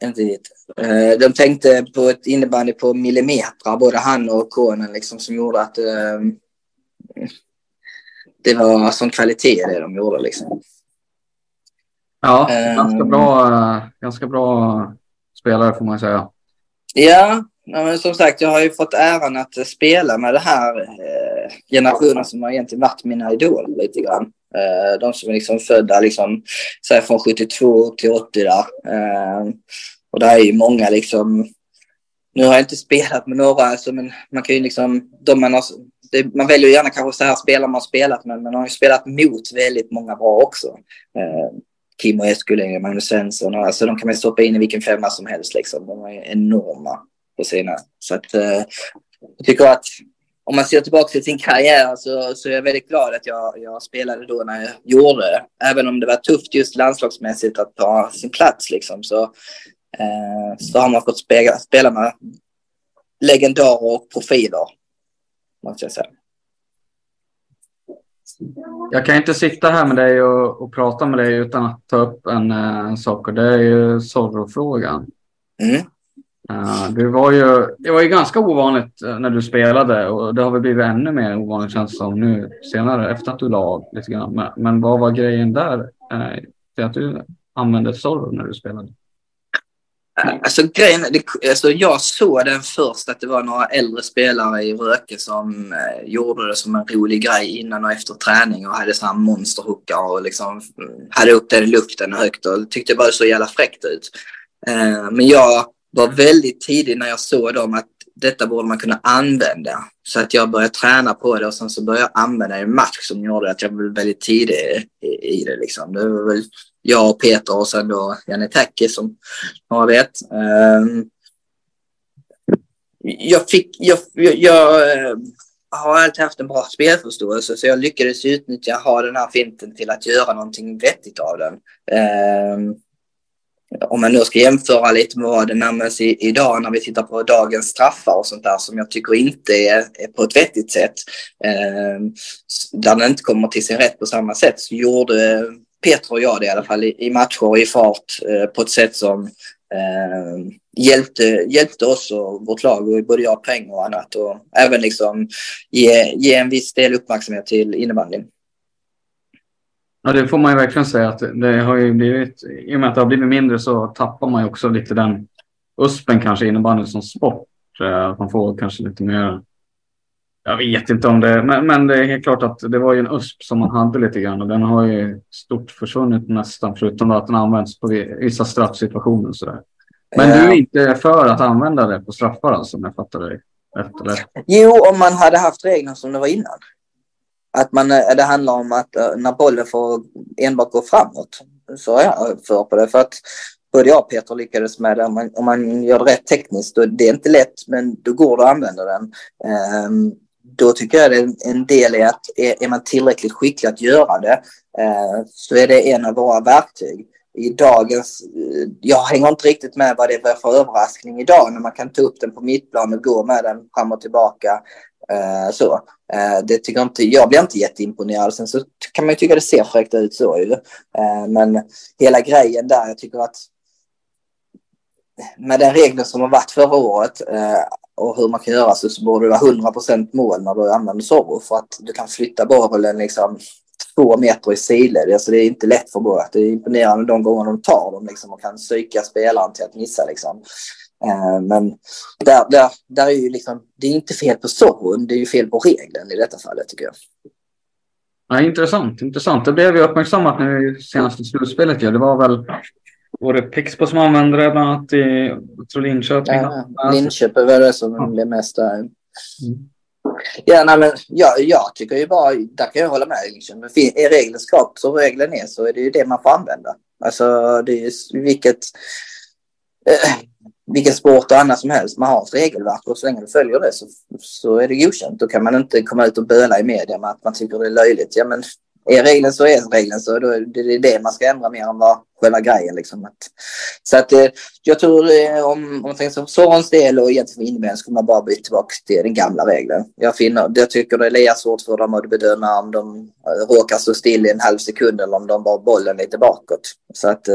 inte dit. Eh, de tänkte på ett innebandy på millimeter, både han och konen, liksom, som gjorde att eh, det var sån kvalitet i det de gjorde. Liksom. Ja, ganska bra, ganska bra spelare får man säga. Ja, men som sagt, jag har ju fått äran att spela med den här generationer generationen som har egentligen varit mina idoler lite grann. Eh, de som är liksom födda liksom, säg från 72 till 80 där. Eh, och det är ju många liksom, nu har jag inte spelat med några, alltså, men man kan ju liksom, de man, har, det, man väljer ju gärna kanske så här spelar man spelat med, men man har ju spelat mot väldigt många bra också. Eh, Kim och Eskulänge, Magnus Svensson, alltså de kan man stoppa in i vilken femma som helst liksom. De är enorma på sina. Så att jag tycker att om man ser tillbaka till sin karriär så, så är jag väldigt glad att jag, jag spelade då när jag gjorde det. Även om det var tufft just landslagsmässigt att ta sin plats liksom så, eh, så har man fått spela, spela med legendarer och profiler. Måste jag säga. Jag kan inte sitta här med dig och, och prata med dig utan att ta upp en, en eh, sak och det är ju Zorro-frågan. Mm. Uh, det, var ju, det var ju ganska ovanligt eh, när du spelade och det har väl blivit ännu mer ovanligt känns som nu senare efter att du la av lite grann. Men, men vad var grejen där uh, till att du använde Zorro när du spelade? Alltså grejen, det, alltså jag såg den först att det var några äldre spelare i Röke som eh, gjorde det som en rolig grej innan och efter träning och hade sådana monsterhookar och liksom mm, hade upp den i luften högt och tyckte bara det såg jävla fräckt ut. Eh, men jag var väldigt tidig när jag såg dem att detta borde man kunna använda. Så att jag började träna på det och sen så började jag använda det i en match som gjorde att jag blev väldigt tidig i, det. Liksom. Det var väl jag och Peter och sen då Janne Täcke som har vet. Ehm, jag, fick, jag, jag, jag eh, har alltid haft en bra spelförståelse så jag lyckades utnyttja, ha den här finten till att göra någonting vettigt av den. Ehm, om man nu ska jämföra lite med vad det närmast idag när vi tittar på dagens straffar och sånt där som jag tycker inte är, är på ett vettigt sätt. Eh, där den inte kommer till sin rätt på samma sätt så gjorde Peter och jag det i alla fall i, i matcher och i fart eh, på ett sätt som eh, hjälpte, hjälpte oss och vårt lag och både jag poäng och annat och även liksom ge, ge en viss del uppmärksamhet till innebandyn. Ja, det får man ju verkligen säga att det har ju blivit, i och med att det har blivit mindre så tappar man ju också lite den USPen kanske innebandy som sport. Eh, att man får kanske lite mer, jag vet inte om det, men, men det är helt klart att det var ju en USP som man hade lite grann och den har ju stort försvunnit nästan förutom att den används på vissa straffsituationer och sådär. Men du är inte för att använda det på straffar alltså om jag fattar dig rätt? Jo, om man hade haft reglerna som det var innan. Att man, eh, det handlar om att eh, när bollen får enbart gå framåt så är jag för på det. För att både jag och Peter lyckades med det. Om man, om man gör det rätt tekniskt, då, det är inte lätt, men då går det att använda den. Um, då tycker jag det är en del i att är, är man tillräckligt skicklig att göra det uh, så är det en av våra verktyg. I dagens, eh, jag hänger inte riktigt med vad det är för överraskning idag när man kan ta upp den på mittplan och gå med den fram och tillbaka. Uh, så. Eh, det tycker inte, jag blir inte jätteimponerad. Sen så kan man ju tycka det ser fräckt ut så ju. Eh, men hela grejen där, jag tycker att med den regeln som har varit förra året eh, och hur man kan göra så, så borde det vara 100% mål när du använder Zorro för att du kan flytta bollen liksom två meter i sidled. Alltså det är inte lätt för båda. Det är imponerande de gånger de tar dem liksom och kan psyka spelaren till att missa liksom. Eh, men där, där, där är ju liksom, det är inte fel på storyn, det är ju fel på regeln i detta fallet tycker jag. Ja, intressant, intressant. Det blev ju uppmärksammat nu i senaste slutspelet. Ja. Det var väl var det Pixbo som använde det bland annat i tror Linköping? Ja, Linköping var det som ja. blev mest där. Mm. Ja, nej, men jag, jag tycker ju bara, där kan jag hålla med. Liksom. Är regeln skapt som regeln är så är det ju det man får använda. Alltså det är ju vilket... Eh, vilken sport och annat som helst. Man har ett regelverk och så länge du följer det så, så är det godkänt. Då kan man inte komma ut och böla i media med att man tycker det är löjligt. Ja, men är regeln så är regeln så. Då är det det man ska ändra mer än vad själva grejen. Liksom. Så att eh, jag tror eh, om, om man tänker så Sorons del och egentligen innebär skulle man bara byta tillbaka till den gamla regeln. Jag, finner, jag tycker det är lika svårt för dem att bedöma om de eh, råkar stå still i en halv sekund eller om de bara bollen lite bakåt. Så att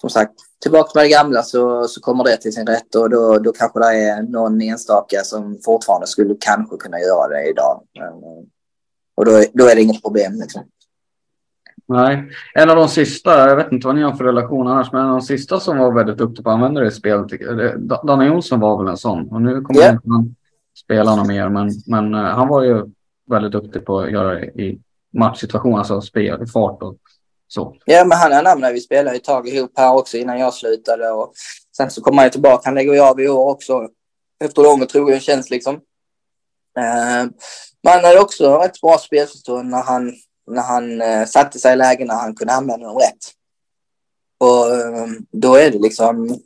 som sagt, tillbaka med det gamla så, så kommer det till sin rätt och då, då kanske det är någon enstaka som fortfarande skulle kanske kunna göra det idag. Men, och då, då är det inget problem. Liksom. Nej, en av de sista, jag vet inte vad ni har för relation annars, men en av de sista som var väldigt duktig på att använda det i spelet, Danne Jonsson var väl en sån. Och nu kommer yeah. inte spela något mer, men, men uh, han var ju väldigt duktig på att göra det i matchsituationer, alltså spel, i fart och så. Ja, men han är namn vi spelade ett tag ihop här också innan jag slutade och sen så kommer han tillbaka. Han lägger ju av i år också efter lång och trogen tjänst liksom. Men han hade också rätt bra spelförstånd när han när han eh, satte sig i lägen när han kunde använda dem rätt. Och eh, då är det liksom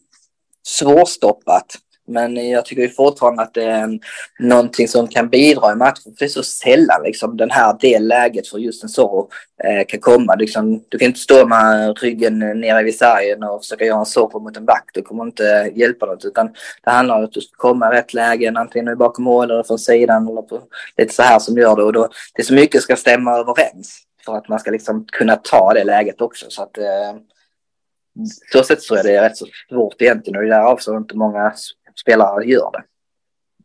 svårstoppat. Men jag tycker fortfarande att det är någonting som kan bidra i matchen. För det är så sällan liksom, den här det läget för just en Zorro eh, kan komma. Liksom, du kan inte stå med ryggen nere vid sargen och försöka göra en Zorro mot en back. Det kommer inte hjälpa något. Utan det handlar om att du ska komma i rätt lägen, antingen bakom mål eller från sidan. Eller på, lite så här som gör det. Och då, det är så mycket ska stämma överens för att man ska liksom kunna ta det läget också. Så att eh, så sätt tror jag det är rätt så svårt egentligen och det är därav så inte många spelare gör det.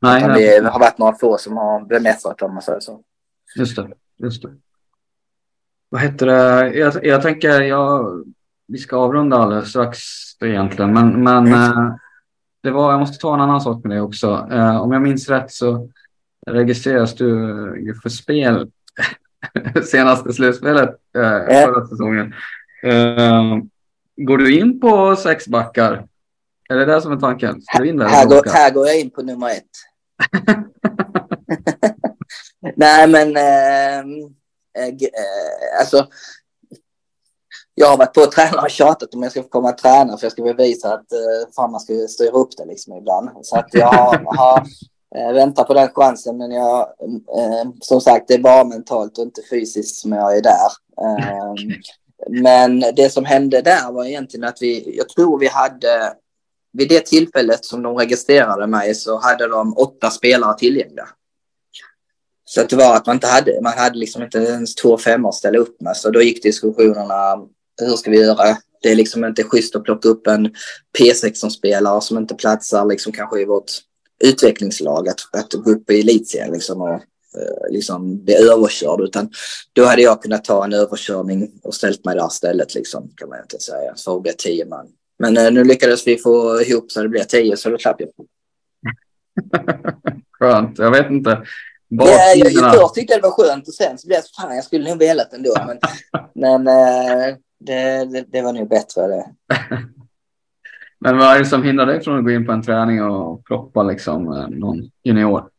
Nej, Utan det har varit några få som har bemästrat om man säger så. Just det, just det. Vad heter det? Jag, jag tänker, jag, vi ska avrunda alldeles strax egentligen, men, men mm. det var, jag måste ta en annan sak med dig också. Eh, om jag minns rätt så registreras du ju för spel senaste slutspelet eh, förra säsongen. Eh, går du in på sexbackar är det det som är tanken? in där här, går, här går jag in på nummer ett. Nej, men ehm, eh, eh, alltså. Jag har varit på att träna och tjatat om jag ska få komma och träna för jag ska bevisa att eh, fan man ska styra upp det liksom ibland. Så att jag har, har eh, väntat på den chansen men jag, eh, som sagt det är bara mentalt och inte fysiskt som jag är där. Ehm, men det som hände där var egentligen att vi, jag tror vi hade vid det tillfället som de registrerade mig så hade de åtta spelare tillgängliga. Så det var att man inte hade, man hade liksom inte ens två femmor att ställa upp med. Så då gick diskussionerna, hur ska vi göra? Det är liksom inte schysst att plocka upp en P16-spelare som inte platsar liksom kanske i vårt utvecklingslag att, att gå upp i elitserien liksom och eh, liksom bli överkörd. Utan då hade jag kunnat ta en överkörning och ställt mig där istället liksom kan man inte säga. Så det tio man. Men eh, nu lyckades vi få ihop så det blev tio så då slapp jag. Skönt. Jag vet inte. Ja, jag, jag först tyckte det var skönt och sen så blev det fan jag skulle nog velat ändå. Men, men eh, det, det, det, var nog bättre det. men vad är det som hindrar dig från att gå in på en träning och ploppa liksom eh, någon junior?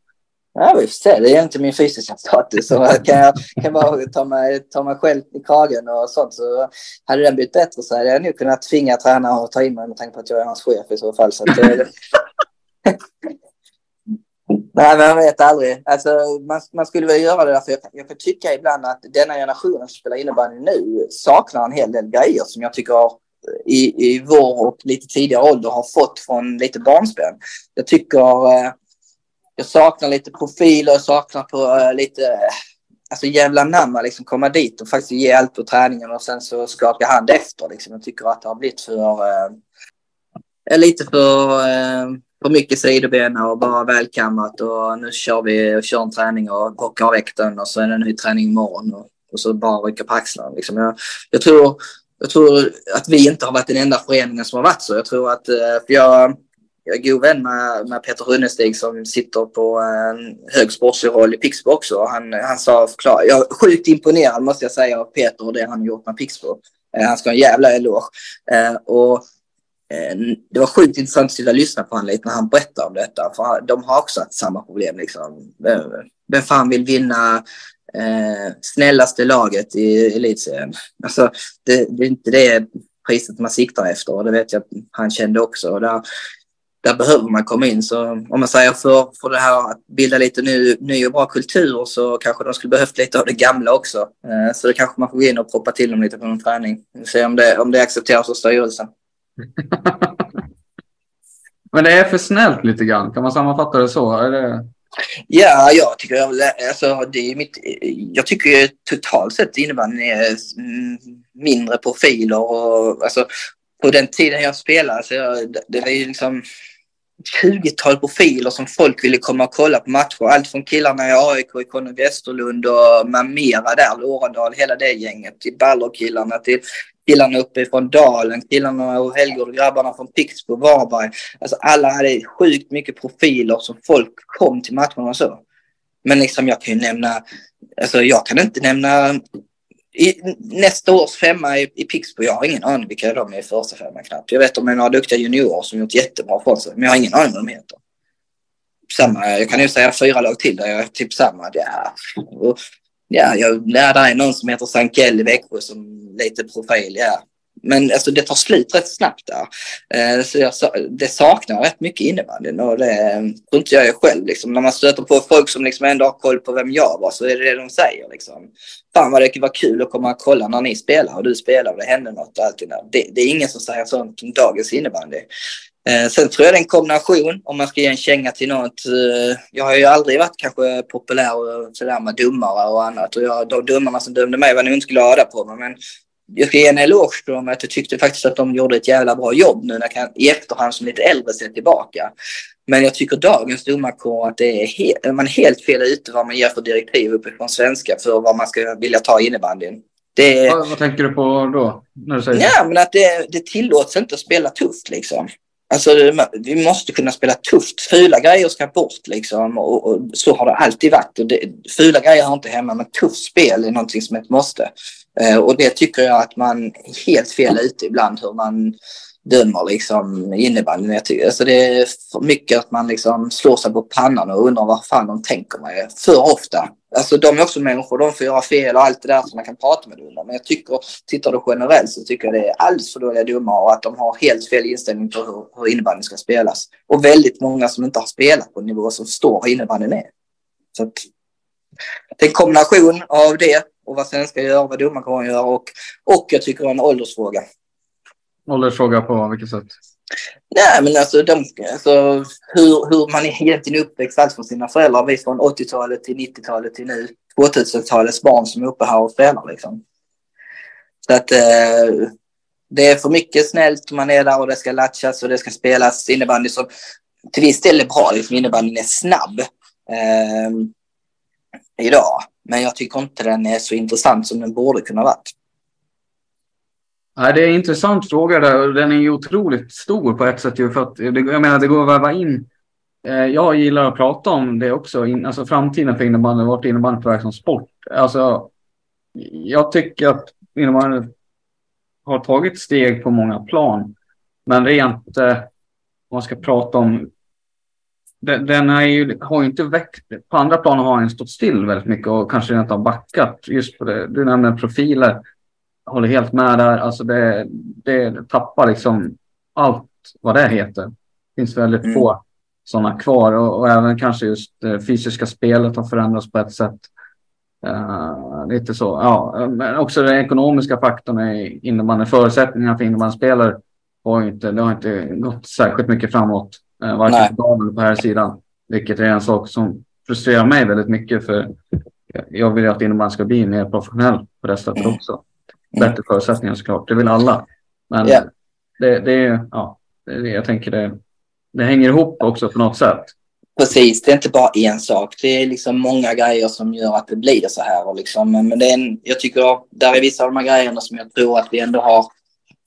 Ja, vi får se. Det är inte min fysiska status. Så kan jag kan bara ta mig, ta mig själv i kragen och sånt så hade den blivit bättre så hade jag nog kunnat tvinga tränaren att ta in mig med tanke på att jag är hans chef i så fall. Så att, Nej, men man vet aldrig. Alltså, man, man skulle väl göra det därför jag, jag kan tycka ibland att denna generationen som spelar innebandy nu saknar en hel del grejer som jag tycker i, i vår och lite tidigare ålder har fått från lite barnspel. Jag tycker eh, jag saknar lite profiler, jag saknar på uh, lite, eh, alltså jävla namn liksom komma dit och faktiskt ge allt på träningen och sen så skaka hand efter liksom. Jag tycker att det har blivit för, eh, eh lite för, eh, för mycket sidobena och bara välkammat och nu kör vi och kör en träning och bockar av väkten och så är det en ny träning imorgon och, och så bara rycka på axlarna liksom. Jag, jag tror jag tror att vi inte har varit den enda föreningen som har varit så. Jag tror att, för jag, jag är god vän med, med Peter Runnestig som sitter på eh, en hög sportslig roll i Pixbo också. Han, han sa förklara. Jag är sjukt imponerad måste jag säga av Peter och det han gjort med Pixbo. Eh, han ska ha en jävla eloge. Eh, och eh, det var sjukt intressant att sitta och lyssna på honom lite när han berättade om detta. För de har också haft samma problem liksom. Vem fan vill vinna eh, snällaste laget i elitserien? Alltså, det, det är inte det priset man siktar efter och det vet jag att han kände också. Och där, där behöver man komma in. Så om man säger för, för det här att bilda lite ny, ny och bra kultur så kanske de skulle behövt lite av det gamla också. Eh, så det kanske man får gå in och proppa till dem lite på någon träning. Se om det, om det accepteras av styrelsen. Men det är för snällt lite grann. Kan man sammanfatta det så? Är det... Ja, jag tycker, alltså, det är mitt, jag tycker totalt sett innebandyn är mindre profiler och alltså, på den tiden jag spelade så jag, det var ju liksom 20-tal profiler som folk ville komma och kolla på matcher. Allt från killarna i AIK, i Conny Westerlund och Mamera där, Låradal, hela det gänget. Till Ballerkillarna, till killarna uppifrån Dalen, killarna och Helgård, grabbarna från Pixbo, Varberg. Alltså alla hade sjukt mycket profiler som folk kom till matcherna och så. Men liksom jag kan ju nämna, alltså jag kan inte nämna i, nästa års femma i, i Pixbo, jag har ingen aning vilka de är i första femman knappt. Jag vet om det är några duktiga juniorer som gjort jättebra från sig, men jag har ingen aning vad de heter. Samma, jag kan ju säga fyra lag till där jag är typ samma. Ja, och, ja, jag, ja, där är någon som heter Sankell i Växjö som lite profil, ja. Men alltså, det tar slut rätt snabbt där. Eh, så jag, det saknar rätt mycket innebandyn och det tror inte jag är själv. Liksom. När man stöter på folk som liksom ändå har koll på vem jag var så är det det de säger. Liksom. Fan vad det var kul att komma och kolla när ni spelar och du spelar och det hände något och allt det där. Det, det är ingen som säger sånt om dagens innebandy. Eh, sen tror jag det är en kombination om man ska ge en känga till något. Eh, jag har ju aldrig varit kanske populär och sådär med domare och annat och jag, de domarna som dömde mig var nog inte glada på mig men jag ska ge en eloge till dem att jag tyckte faktiskt att de gjorde ett jävla bra jobb nu när jag kan i efterhand som lite äldre ser tillbaka. Men jag tycker dagens domarkår att det är helt, man är helt fel ute vad man ger för direktiv uppifrån svenska för vad man ska vilja ta innebandyn. Det, vad, vad tänker du på då? När du säger ja, men att det, det tillåts inte att spela tufft liksom. Alltså, vi måste kunna spela tufft. Fula grejer ska bort liksom och, och så har det alltid varit. Och det, fula grejer har inte hemma, men tufft spel är någonting som är ett måste. Eh, och det tycker jag att man är helt fel ute ibland hur man dömer liksom innebandyn. Jag tycker, alltså det är för mycket att man liksom slår sig på pannan och undrar vad fan de tänker med för ofta. Alltså de är också människor, de får göra fel och allt det där som man kan prata med dem Men jag tycker, tittar du generellt så tycker jag det är alldeles för dåliga domare och att de har helt fel inställning på hur, hur innebandyn ska spelas. Och väldigt många som inte har spelat på nivå som står hur innebandyn är. Så att, det är en kombination av det och vad svenskar gör, vad domarkåren gör och, och jag tycker det är en åldersfråga. Åldersfråga på vilket sätt? Nej, men alltså, de, alltså hur, hur man är egentligen uppväxt allt från sina föräldrar. Vi från 80-talet till 90-talet till nu 2000-talets barn som är uppe här och spelar liksom. Så att eh, det är för mycket snällt. Man är där och det ska latchas och det ska spelas innebandy som till viss del är bra. Liksom innebandyn är snabb eh, idag. Men jag tycker inte den är så intressant som den borde kunna varit. Nej, det är en intressant fråga där. Den är ju otroligt stor på ett sätt. För att, jag menar, det går att väva in. Eh, jag gillar att prata om det också. Alltså framtiden för innebandy. Vart innebandy på väg som sport. Alltså, jag tycker att innebandy har tagit steg på många plan. Men rent eh, om man ska prata om den, den ju, har ju inte växt. På andra plan har den stått still väldigt mycket och kanske inte har backat. Just på det. Du nämner profiler. Jag håller helt med där. Alltså det, det tappar liksom allt vad det heter. Det finns väldigt mm. få sådana kvar och, och, även kanske just det fysiska spelet har förändrats på ett sätt. Uh, lite så. Ja, men också den ekonomiska faktorn i innebandy. Förutsättningarna för innebandyspelare har inte, det har inte gått särskilt mycket framåt. Uh, varken på eller på här sidan. Vilket är en sak som frustrerar mig väldigt mycket. För jag vill ju att innebandy ska bli mer professionell på det sättet mm. också. Bättre förutsättningar såklart. Det vill alla. Men yeah. det, det är, ja, det, jag tänker det, det hänger ihop också på något sätt. Precis, det är inte bara en sak. Det är liksom många grejer som gör att det blir så här. Och liksom, men det är en, jag tycker där är vissa av de här grejerna som jag tror att vi ändå har,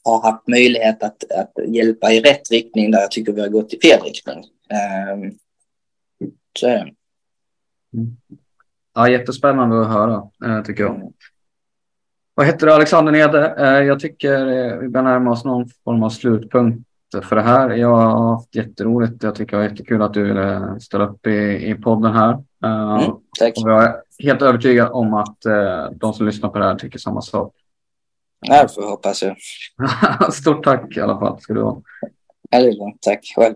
har haft möjlighet att, att hjälpa i rätt riktning där jag tycker vi har gått i fel riktning. Um, så är det. Mm. Ja, jättespännande att höra, eh, tycker jag. Vad heter du, Alexander Nede? Eh, jag tycker eh, vi börjar närma oss någon form av slutpunkt för det här. Jag har haft jätteroligt. Jag tycker det var jättekul att du ville ställa upp i, i podden här. Mm, tack. Och jag är helt övertygad om att de som lyssnar på det här tycker samma sak. Ja, det får jag hoppas jag. Stort tack i alla fall ska du ha. Ja, det är lugnt. Tack själv.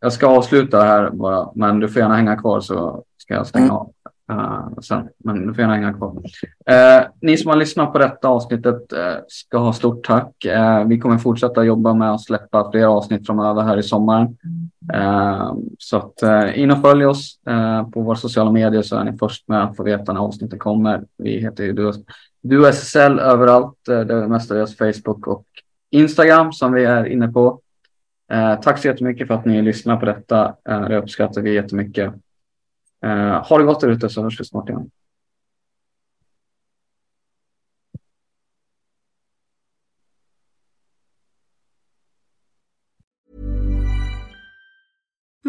Jag ska avsluta här bara, men du får gärna hänga kvar så ska jag stänga mm. av. Uh, sen, men du får gärna hänga kvar. Uh, ni som har lyssnat på detta avsnittet ska ha stort tack. vi kommer fortsätta jobba med att släppa fler avsnitt framöver här i sommaren. så att in och följ oss på våra sociala medier så är ni först med att få veta när avsnitten kommer. Vi heter ju du SSL överallt. Eh, det är mestadels Facebook och Instagram som vi är inne på. Eh, tack så jättemycket för att ni lyssnar på detta. Eh, det uppskattar vi jättemycket. Eh, ha det gott där ute så hörs vi snart igen.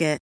Market.